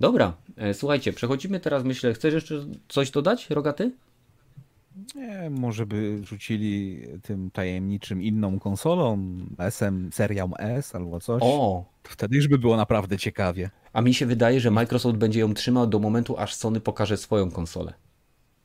S1: Dobra, e, słuchajcie, przechodzimy teraz, myślę, chcesz jeszcze coś dodać, Rogaty?
S4: Nie, może by rzucili tym tajemniczym inną konsolą, SM, serią S albo coś.
S1: O!
S4: Wtedy już by było naprawdę ciekawie.
S1: A mi się wydaje, że Microsoft będzie ją trzymał do momentu, aż Sony pokaże swoją konsolę.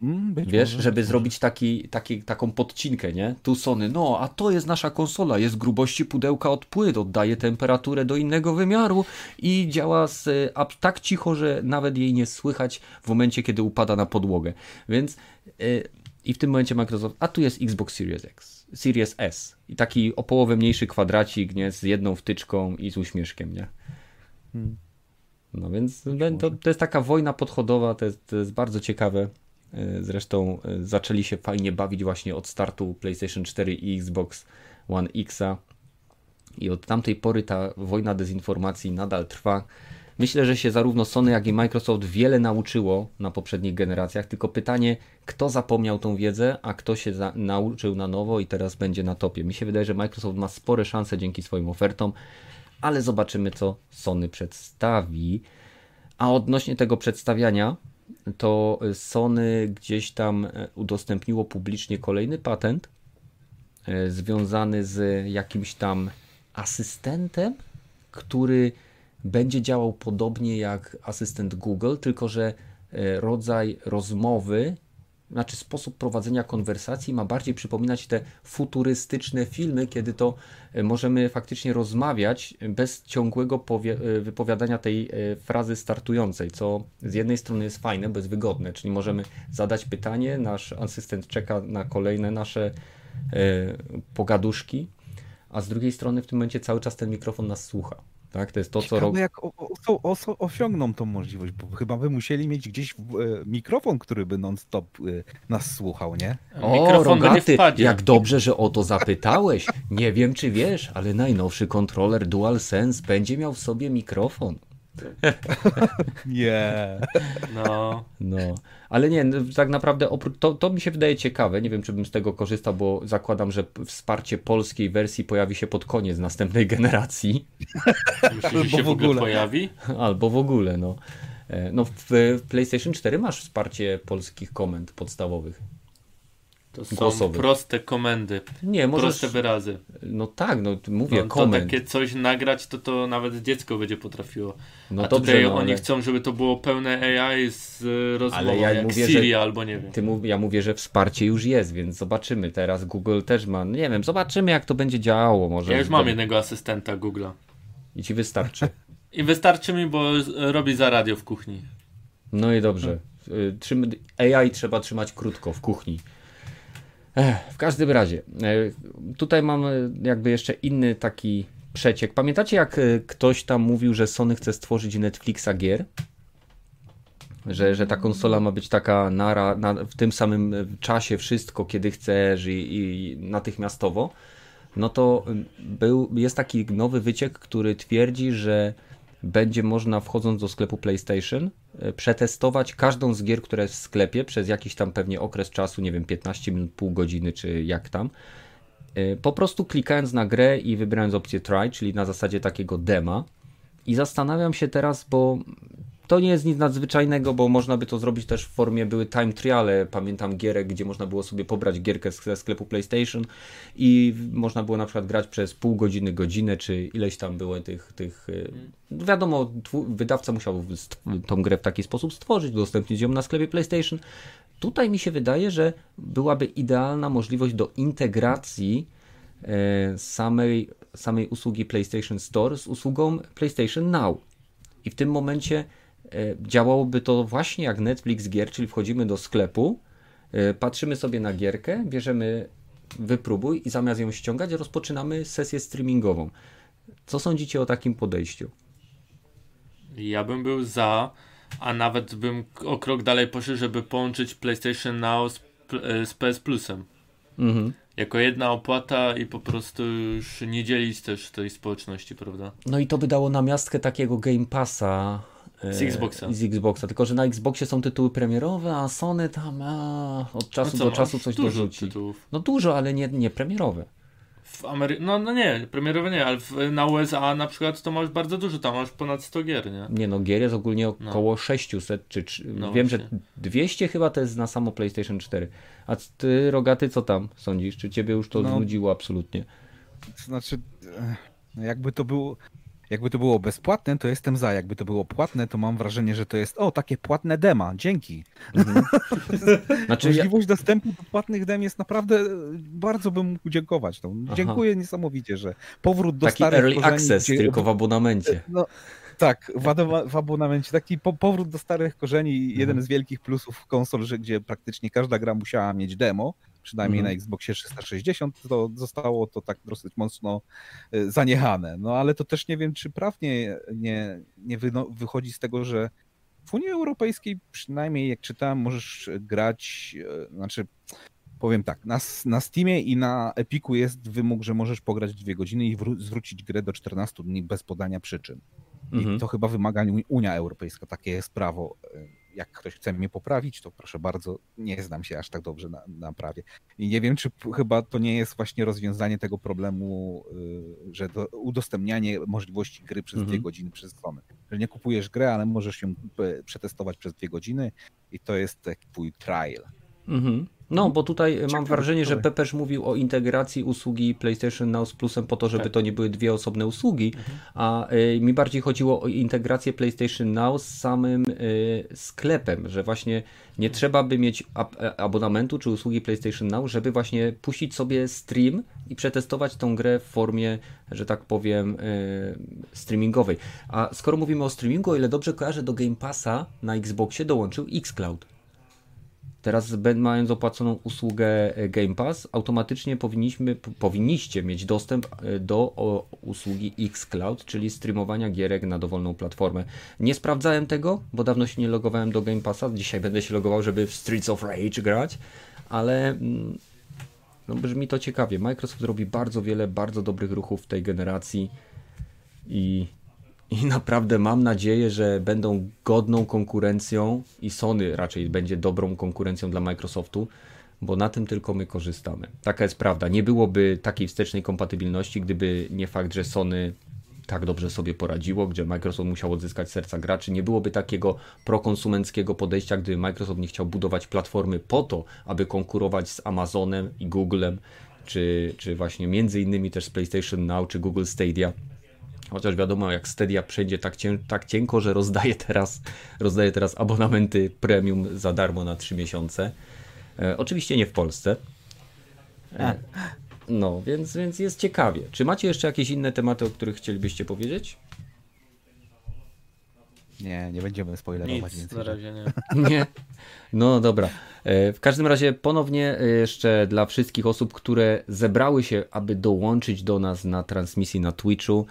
S4: Mm,
S1: Wiesz, może, żeby zrobić taki, taki, taką podcinkę, nie? Tu Sony, no, a to jest nasza konsola, jest grubości pudełka od płyt, oddaje temperaturę do innego wymiaru i działa z, a, tak cicho, że nawet jej nie słychać w momencie, kiedy upada na podłogę. Więc y, i w tym momencie Microsoft, a tu jest Xbox Series X, Series S i taki o połowę mniejszy kwadracik, nie? Z jedną wtyczką i z uśmieszkiem, nie? Hmm. No więc to, to jest taka wojna podchodowa, to jest, to jest bardzo ciekawe. E, zresztą e, zaczęli się fajnie bawić właśnie od startu PlayStation 4 i Xbox One X'a. I od tamtej pory ta wojna dezinformacji nadal trwa. Myślę, że się zarówno Sony, jak i Microsoft wiele nauczyło na poprzednich generacjach, tylko pytanie, kto zapomniał tą wiedzę, a kto się nauczył na nowo i teraz będzie na topie. Mi się wydaje, że Microsoft ma spore szanse dzięki swoim ofertom, ale zobaczymy, co Sony przedstawi. A odnośnie tego przedstawiania, to Sony gdzieś tam e, udostępniło publicznie kolejny patent e, związany z jakimś tam asystentem, który będzie działał podobnie jak asystent Google, tylko że e, rodzaj rozmowy znaczy sposób prowadzenia konwersacji ma bardziej przypominać te futurystyczne filmy, kiedy to e, możemy faktycznie rozmawiać bez ciągłego e, wypowiadania tej e, frazy startującej, co z jednej strony jest fajne, bo jest wygodne, czyli możemy zadać pytanie, nasz asystent czeka na kolejne nasze pogaduszki, a z drugiej strony w tym momencie cały czas ten mikrofon nas słucha. Tak, to jest to, co robi.
S4: jak o, o, o, osiągną tą możliwość, bo chyba by musieli mieć gdzieś w, e, mikrofon, który by non-stop e, nas słuchał, nie?
S1: O, mikrofon Rogaty, jak dobrze, że o to zapytałeś. Nie wiem, czy wiesz, ale najnowszy kontroler DualSense będzie miał w sobie mikrofon.
S4: Nie.
S2: No.
S1: No. Ale nie, no, tak naprawdę to, to mi się wydaje ciekawe. Nie wiem, czy bym z tego korzystał, bo zakładam, że wsparcie polskiej wersji pojawi się pod koniec następnej generacji.
S2: Myślisz, że się w ogóle pojawi?
S1: Albo w ogóle, no. E, no w PlayStation 4 masz wsparcie polskich komend podstawowych.
S2: To są głosowych. proste komendy. Nie, możesz... Proste wyrazy.
S1: No tak, no mówię, no, komend.
S2: To takie coś nagrać, to to nawet dziecko będzie potrafiło. No A dobrze, tutaj no, oni ale... chcą, żeby to było pełne AI z rozmową, ale ja jak mówię, Siri że... albo nie wiem.
S1: Ty mów... Ja mówię, że wsparcie już jest, więc zobaczymy. Teraz Google też ma, nie wiem, zobaczymy jak to będzie działało. Może
S2: ja już mam jednego asystenta Google'a.
S1: I ci wystarczy.
S2: I wystarczy mi, bo robi za radio w kuchni.
S1: No i dobrze. Y, AI trzeba trzymać krótko w kuchni. W każdym razie, e, tutaj mamy jakby jeszcze inny taki przeciek. Pamiętacie, jak e, ktoś tam mówił, że Sony chce stworzyć Netflixa gier? Że, że ta konsola ma być taka nara, na, w tym samym czasie wszystko, kiedy chcesz i, i natychmiastowo. No to był, jest taki nowy wyciek, który twierdzi, że będzie można wchodząc do sklepu PlayStation e, przetestować każdą z gier, która jest w sklepie przez jakiś tam pewnie okres czasu, nie wiem, 15 minut, pół godziny czy jak tam. E, po prostu klikając na grę i wybierając opcję try, czyli na zasadzie takiego dema. I zastanawiam się teraz, bo to nie jest nic nadzwyczajnego, bo można by to zrobić też w formie, były time triale, pamiętam gierek, gdzie można było sobie pobrać gierkę ze sklepu PlayStation i można było na przykład grać przez pół godziny, godzinę, czy ileś tam było tych, tych y, wiadomo, wydawca musiał tą grę w taki sposób stworzyć, udostępnić ją na sklepie PlayStation. Tutaj mi się wydaje, że byłaby idealna możliwość do integracji e, samej, samej usługi PlayStation Store z usługą PlayStation Now. I w tym momencie działałoby to właśnie jak Netflix gier, czyli wchodzimy do sklepu, e, patrzymy sobie na gierkę, bierzemy wypróbuj i zamiast ją ściągać, rozpoczynamy sesję streamingową. Co sądzicie o takim podejściu?
S2: Ja bym był za, a nawet bym o krok dalej poszedł, żeby połączyć PlayStation Now z, e, z PS Plusem. Mhm. Jako jedna opłata i po prostu już nie dzielić też tej społeczności, prawda?
S1: No i to by dało namiastkę takiego Game Passa
S2: z Xboxa.
S1: Z Xboxa, tylko że na Xboxie są tytuły premierowe, a Sony tam a, od czasu no do czasu coś dorzuci. Tytułów. No dużo, ale nie, nie premierowe.
S2: w Amery... no, no nie, premierowe nie, ale w, na USA na przykład to masz bardzo dużo, tam masz ponad 100 gier, nie?
S1: Nie no, gier jest ogólnie no. około no. 600, czy, czy no wiem, właśnie. że 200 chyba to jest na samo PlayStation 4. A ty, Rogaty, co tam sądzisz? Czy ciebie już to no, znudziło absolutnie?
S4: Znaczy, e, jakby to było, jakby to było bezpłatne, to jestem za. Jakby to było płatne, to mam wrażenie, że to jest o, takie płatne dema, dzięki. Mhm. znaczy, Możliwość ja... dostępu do płatnych dem jest naprawdę, bardzo bym mógł dziękować. No, dziękuję niesamowicie, że powrót do
S1: Taki
S4: starych
S1: early korzeni, access, gdzie... tylko w abonamencie. No,
S4: tak, w, w abonamencie. Taki po, powrót do starych korzeni, mhm. jeden z wielkich plusów konsol, że gdzie praktycznie każda gra musiała mieć demo, przynajmniej mhm. na Xboxie 360, to zostało to tak dosyć mocno y, zaniechane. No ale to też nie wiem, czy prawnie nie, nie wy, wychodzi z tego, że w Unii Europejskiej, przynajmniej jak czytałem, możesz grać, y, znaczy powiem tak, na, na Steamie i na Epiku jest wymóg, że możesz pograć dwie godziny i wró- zwrócić grę do 14 dni bez podania przyczyn. I mhm. to chyba wymaga Unia Europejska, takie jest prawo. Jak ktoś chce mnie poprawić, to proszę bardzo, nie znam się aż tak dobrze na, na prawie. I nie wiem, czy chyba to nie jest właśnie rozwiązanie tego problemu, y, że do, udostępnianie możliwości gry przez mhm. dwie godziny przez stronę. Że nie kupujesz grę, ale możesz ją y, przetestować przez dwie godziny i to jest taki twój trial.
S1: Mhm. No, bo tutaj Ciekawe mam wrażenie, że Pepeż mówił o integracji usługi PlayStation Now z Plusem po to, żeby tak. to nie były dwie osobne usługi, mhm. a y, mi bardziej chodziło o integrację PlayStation Now z samym y, sklepem, że właśnie nie trzeba by mieć ab e, abonamentu czy usługi PlayStation Now, żeby właśnie puścić sobie stream i przetestować tą grę w formie, że tak powiem, y, streamingowej. A skoro mówimy o streamingu, o ile dobrze kojarzę, do Game Passa na Xboxie dołączył xCloud. Teraz mając opłaconą usługę e, Game Pass, automatycznie powinniśmy, powinniście mieć dostęp e, do usługi xCloud, czyli streamowania gierek na dowolną platformę. Nie sprawdzałem tego, bo dawno się nie logowałem do Game Passa. Dzisiaj będę się logował, żeby w Streets of Rage grać, ale mm, no, brzmi to ciekawie. Microsoft robi bardzo wiele bardzo dobrych ruchów w tej generacji i i naprawdę mam nadzieję, że będą godną konkurencją i Sony raczej będzie dobrą konkurencją dla Microsoftu, bo na tym tylko my korzystamy. Taka jest prawda. Nie byłoby takiej wstecznej kompatybilności, gdyby nie fakt, że Sony tak dobrze sobie poradziło, gdzie Microsoft musiał odzyskać serca graczy. Nie byłoby takiego prokonsumenckiego podejścia, gdyby Microsoft nie chciał budować platformy po to, aby konkurować z Amazonem i Googlem, czy, czy właśnie między innymi też z PlayStation Now, czy Google Stadia Chociaż wiadomo, jak Stadia przejdzie tak, cię, tak cienko, że rozdaje teraz, rozdaje teraz abonamenty premium za darmo na 3 miesiące. E, oczywiście nie w Polsce. E, no, więc, więc jest ciekawie. Czy macie jeszcze jakieś inne tematy, o których chcielibyście powiedzieć?
S4: Nie, nie będziemy spoilerować.
S2: Nic, na razie nie.
S1: nie. No dobra. E, w każdym razie ponownie e, jeszcze dla wszystkich osób, które zebrały się, aby dołączyć do nas na transmisji na Twitchu,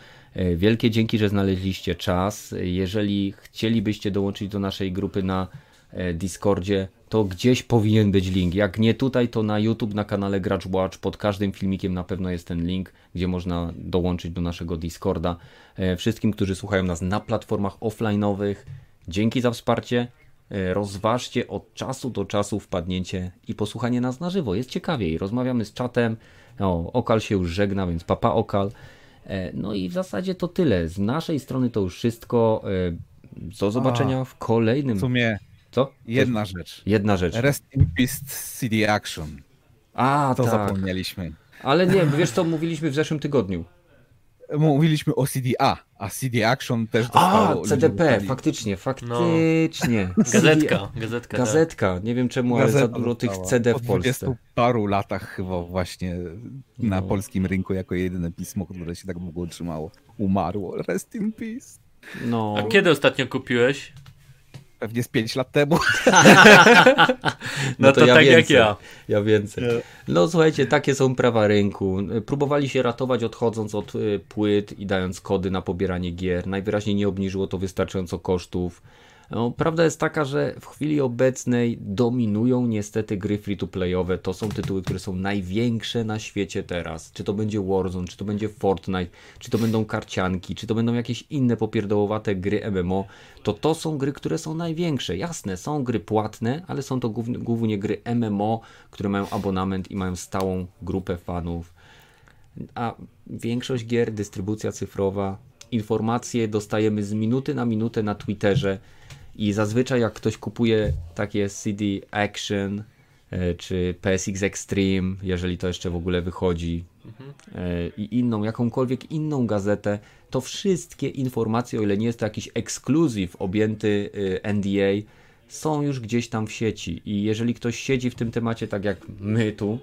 S1: wielkie dzięki, że znaleźliście czas. Jeżeli chcielibyście dołączyć do naszej grupy na e, Discordzie, to gdzieś powinien być link. Jak nie tutaj, to na YouTube, na kanale Gracz Watch. Pod każdym filmikiem na pewno jest ten link, gdzie można dołączyć do naszego Discorda. E, wszystkim, którzy słuchają nas na platformach offline'owych, dzięki za wsparcie. Rozważcie od czasu do czasu wpadnięcie i posłuchanie nas na żywo. Jest ciekawiej. Rozmawiamy z czatem. O, Okal się już żegna, więc papa Okal. E, no i w zasadzie to tyle. Z naszej strony to już wszystko. E, do zobaczenia A, w kolejnym.
S4: W sumie.
S1: Co?
S4: Jedna rzecz.
S1: Jedna rzecz.
S4: Rest in Peace CD Action.
S1: A,
S4: to
S1: tak.
S4: zapomnieliśmy.
S1: Ale nie, wiesz co mówiliśmy w zeszłym tygodniu
S4: mówiliśmy o CDA, a CD Action też dostało...
S1: A, CDP, faktycznie, faktycznie.
S2: No. Gazetka, gazetka.
S1: Gazetka, tak. nie wiem czemu, Gazeta ale za dużo tych CD w Polsce. Po
S4: paru latach chyba właśnie na no. polskim rynku jako jedyne pismo, które się tak długo utrzymało, umarło. Rest in peace.
S2: No. A kiedy ostatnio kupiłeś?
S4: Pewnie z 5 lat temu.
S1: no, no to, to ja tak więcej, jak ja. Ja więcej. No słuchajcie, takie są prawa rynku. Próbowali się ratować odchodząc od y, płyt i dając kody na pobieranie gier. Najwyraźniej nie obniżyło to wystarczająco kosztów. No, prawda jest taka, że w chwili obecnej dominują niestety gry free-to-playowe. To są tytuły, które są największe na świecie teraz. Czy to będzie Warzone, czy to będzie Fortnite, czy to będą karcianki, czy to będą jakieś inne popierdołowate gry MMO. To to są gry, które są największe. Jasne, są gry płatne, ale są to głównie, głównie gry MMO, które mają abonament i mają stałą grupę fanów. a większość gier, dystrybucja cyfrowa, informacje dostajemy z minuty na minutę na Twitterze i zazwyczaj jak ktoś kupuje takie CD Action e, czy PSX Extreme, jeżeli to jeszcze w ogóle wychodzi mhm. i inną, jakąkolwiek inną gazetę, to wszystkie informacje, o ile nie jest to jakiś ekskluzyw objęty NDA, są już gdzieś tam w sieci i jeżeli ktoś siedzi w tym temacie tak jak my tu,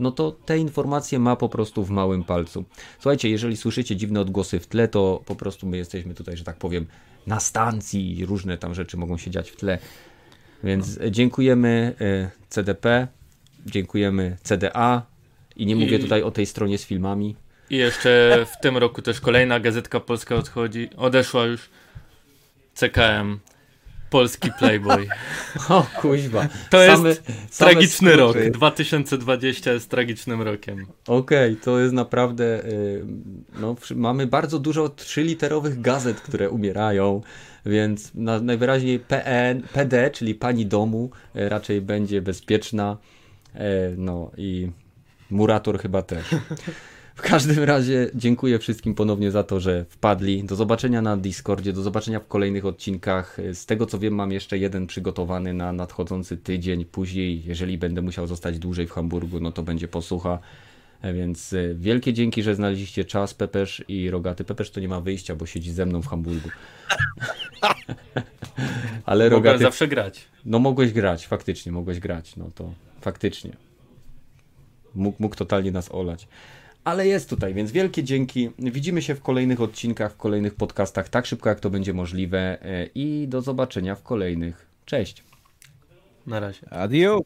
S1: no to te informacje ma po prostu w małym palcu. Słuchajcie, jeżeli słyszycie dziwne odgłosy w tle, to po prostu my jesteśmy tutaj, że tak powiem, na stacji i różne tam rzeczy mogą się dziać w tle. Więc dziękujemy e, CDP, dziękujemy CDA i nie mówię tutaj o tej stronie z filmami.
S2: I jeszcze w tym roku też kolejna gazetka polska odchodzi, odeszła już CKM polski Playboy.
S1: O kuźba.
S2: To same, jest same tragiczny skróty. rok. 2020 jest tragicznym rokiem.
S1: Okej, okay, to jest naprawdę... Y, no, mamy bardzo dużo trzyliterowych gazet, które umierają, więc na, najwyraźniej PN, PD, czyli pani domu, y, raczej będzie bezpieczna. Y, no i Murator chyba też. W każdym razie dziękuję wszystkim ponownie za to, że wpadli. Do zobaczenia na Discordzie, do zobaczenia w kolejnych odcinkach. Z tego co wiem, mam jeszcze jeden przygotowany na nadchodzący tydzień. Później, jeżeli będę musiał zostać dłużej w Hamburgu, no to będzie posłucha. Więc e, wielkie dzięki, że znaleźliście czas, Pepesz i Rogaty. Pepesz to nie ma wyjścia, bo siedzi ze mną w Hamburgu.
S2: Ale Rogaty... Mogłem zawsze grać.
S1: No mogłeś grać, faktycznie, mogłeś grać. No to faktycznie. Mógł, mógł totalnie nas olać ale jest tutaj, więc wielkie dzięki. Widzimy się w kolejnych odcinkach, w kolejnych podcastach, tak szybko jak to będzie możliwe e, i do zobaczenia w kolejnych. Cześć.
S2: Na razie.
S4: Adios.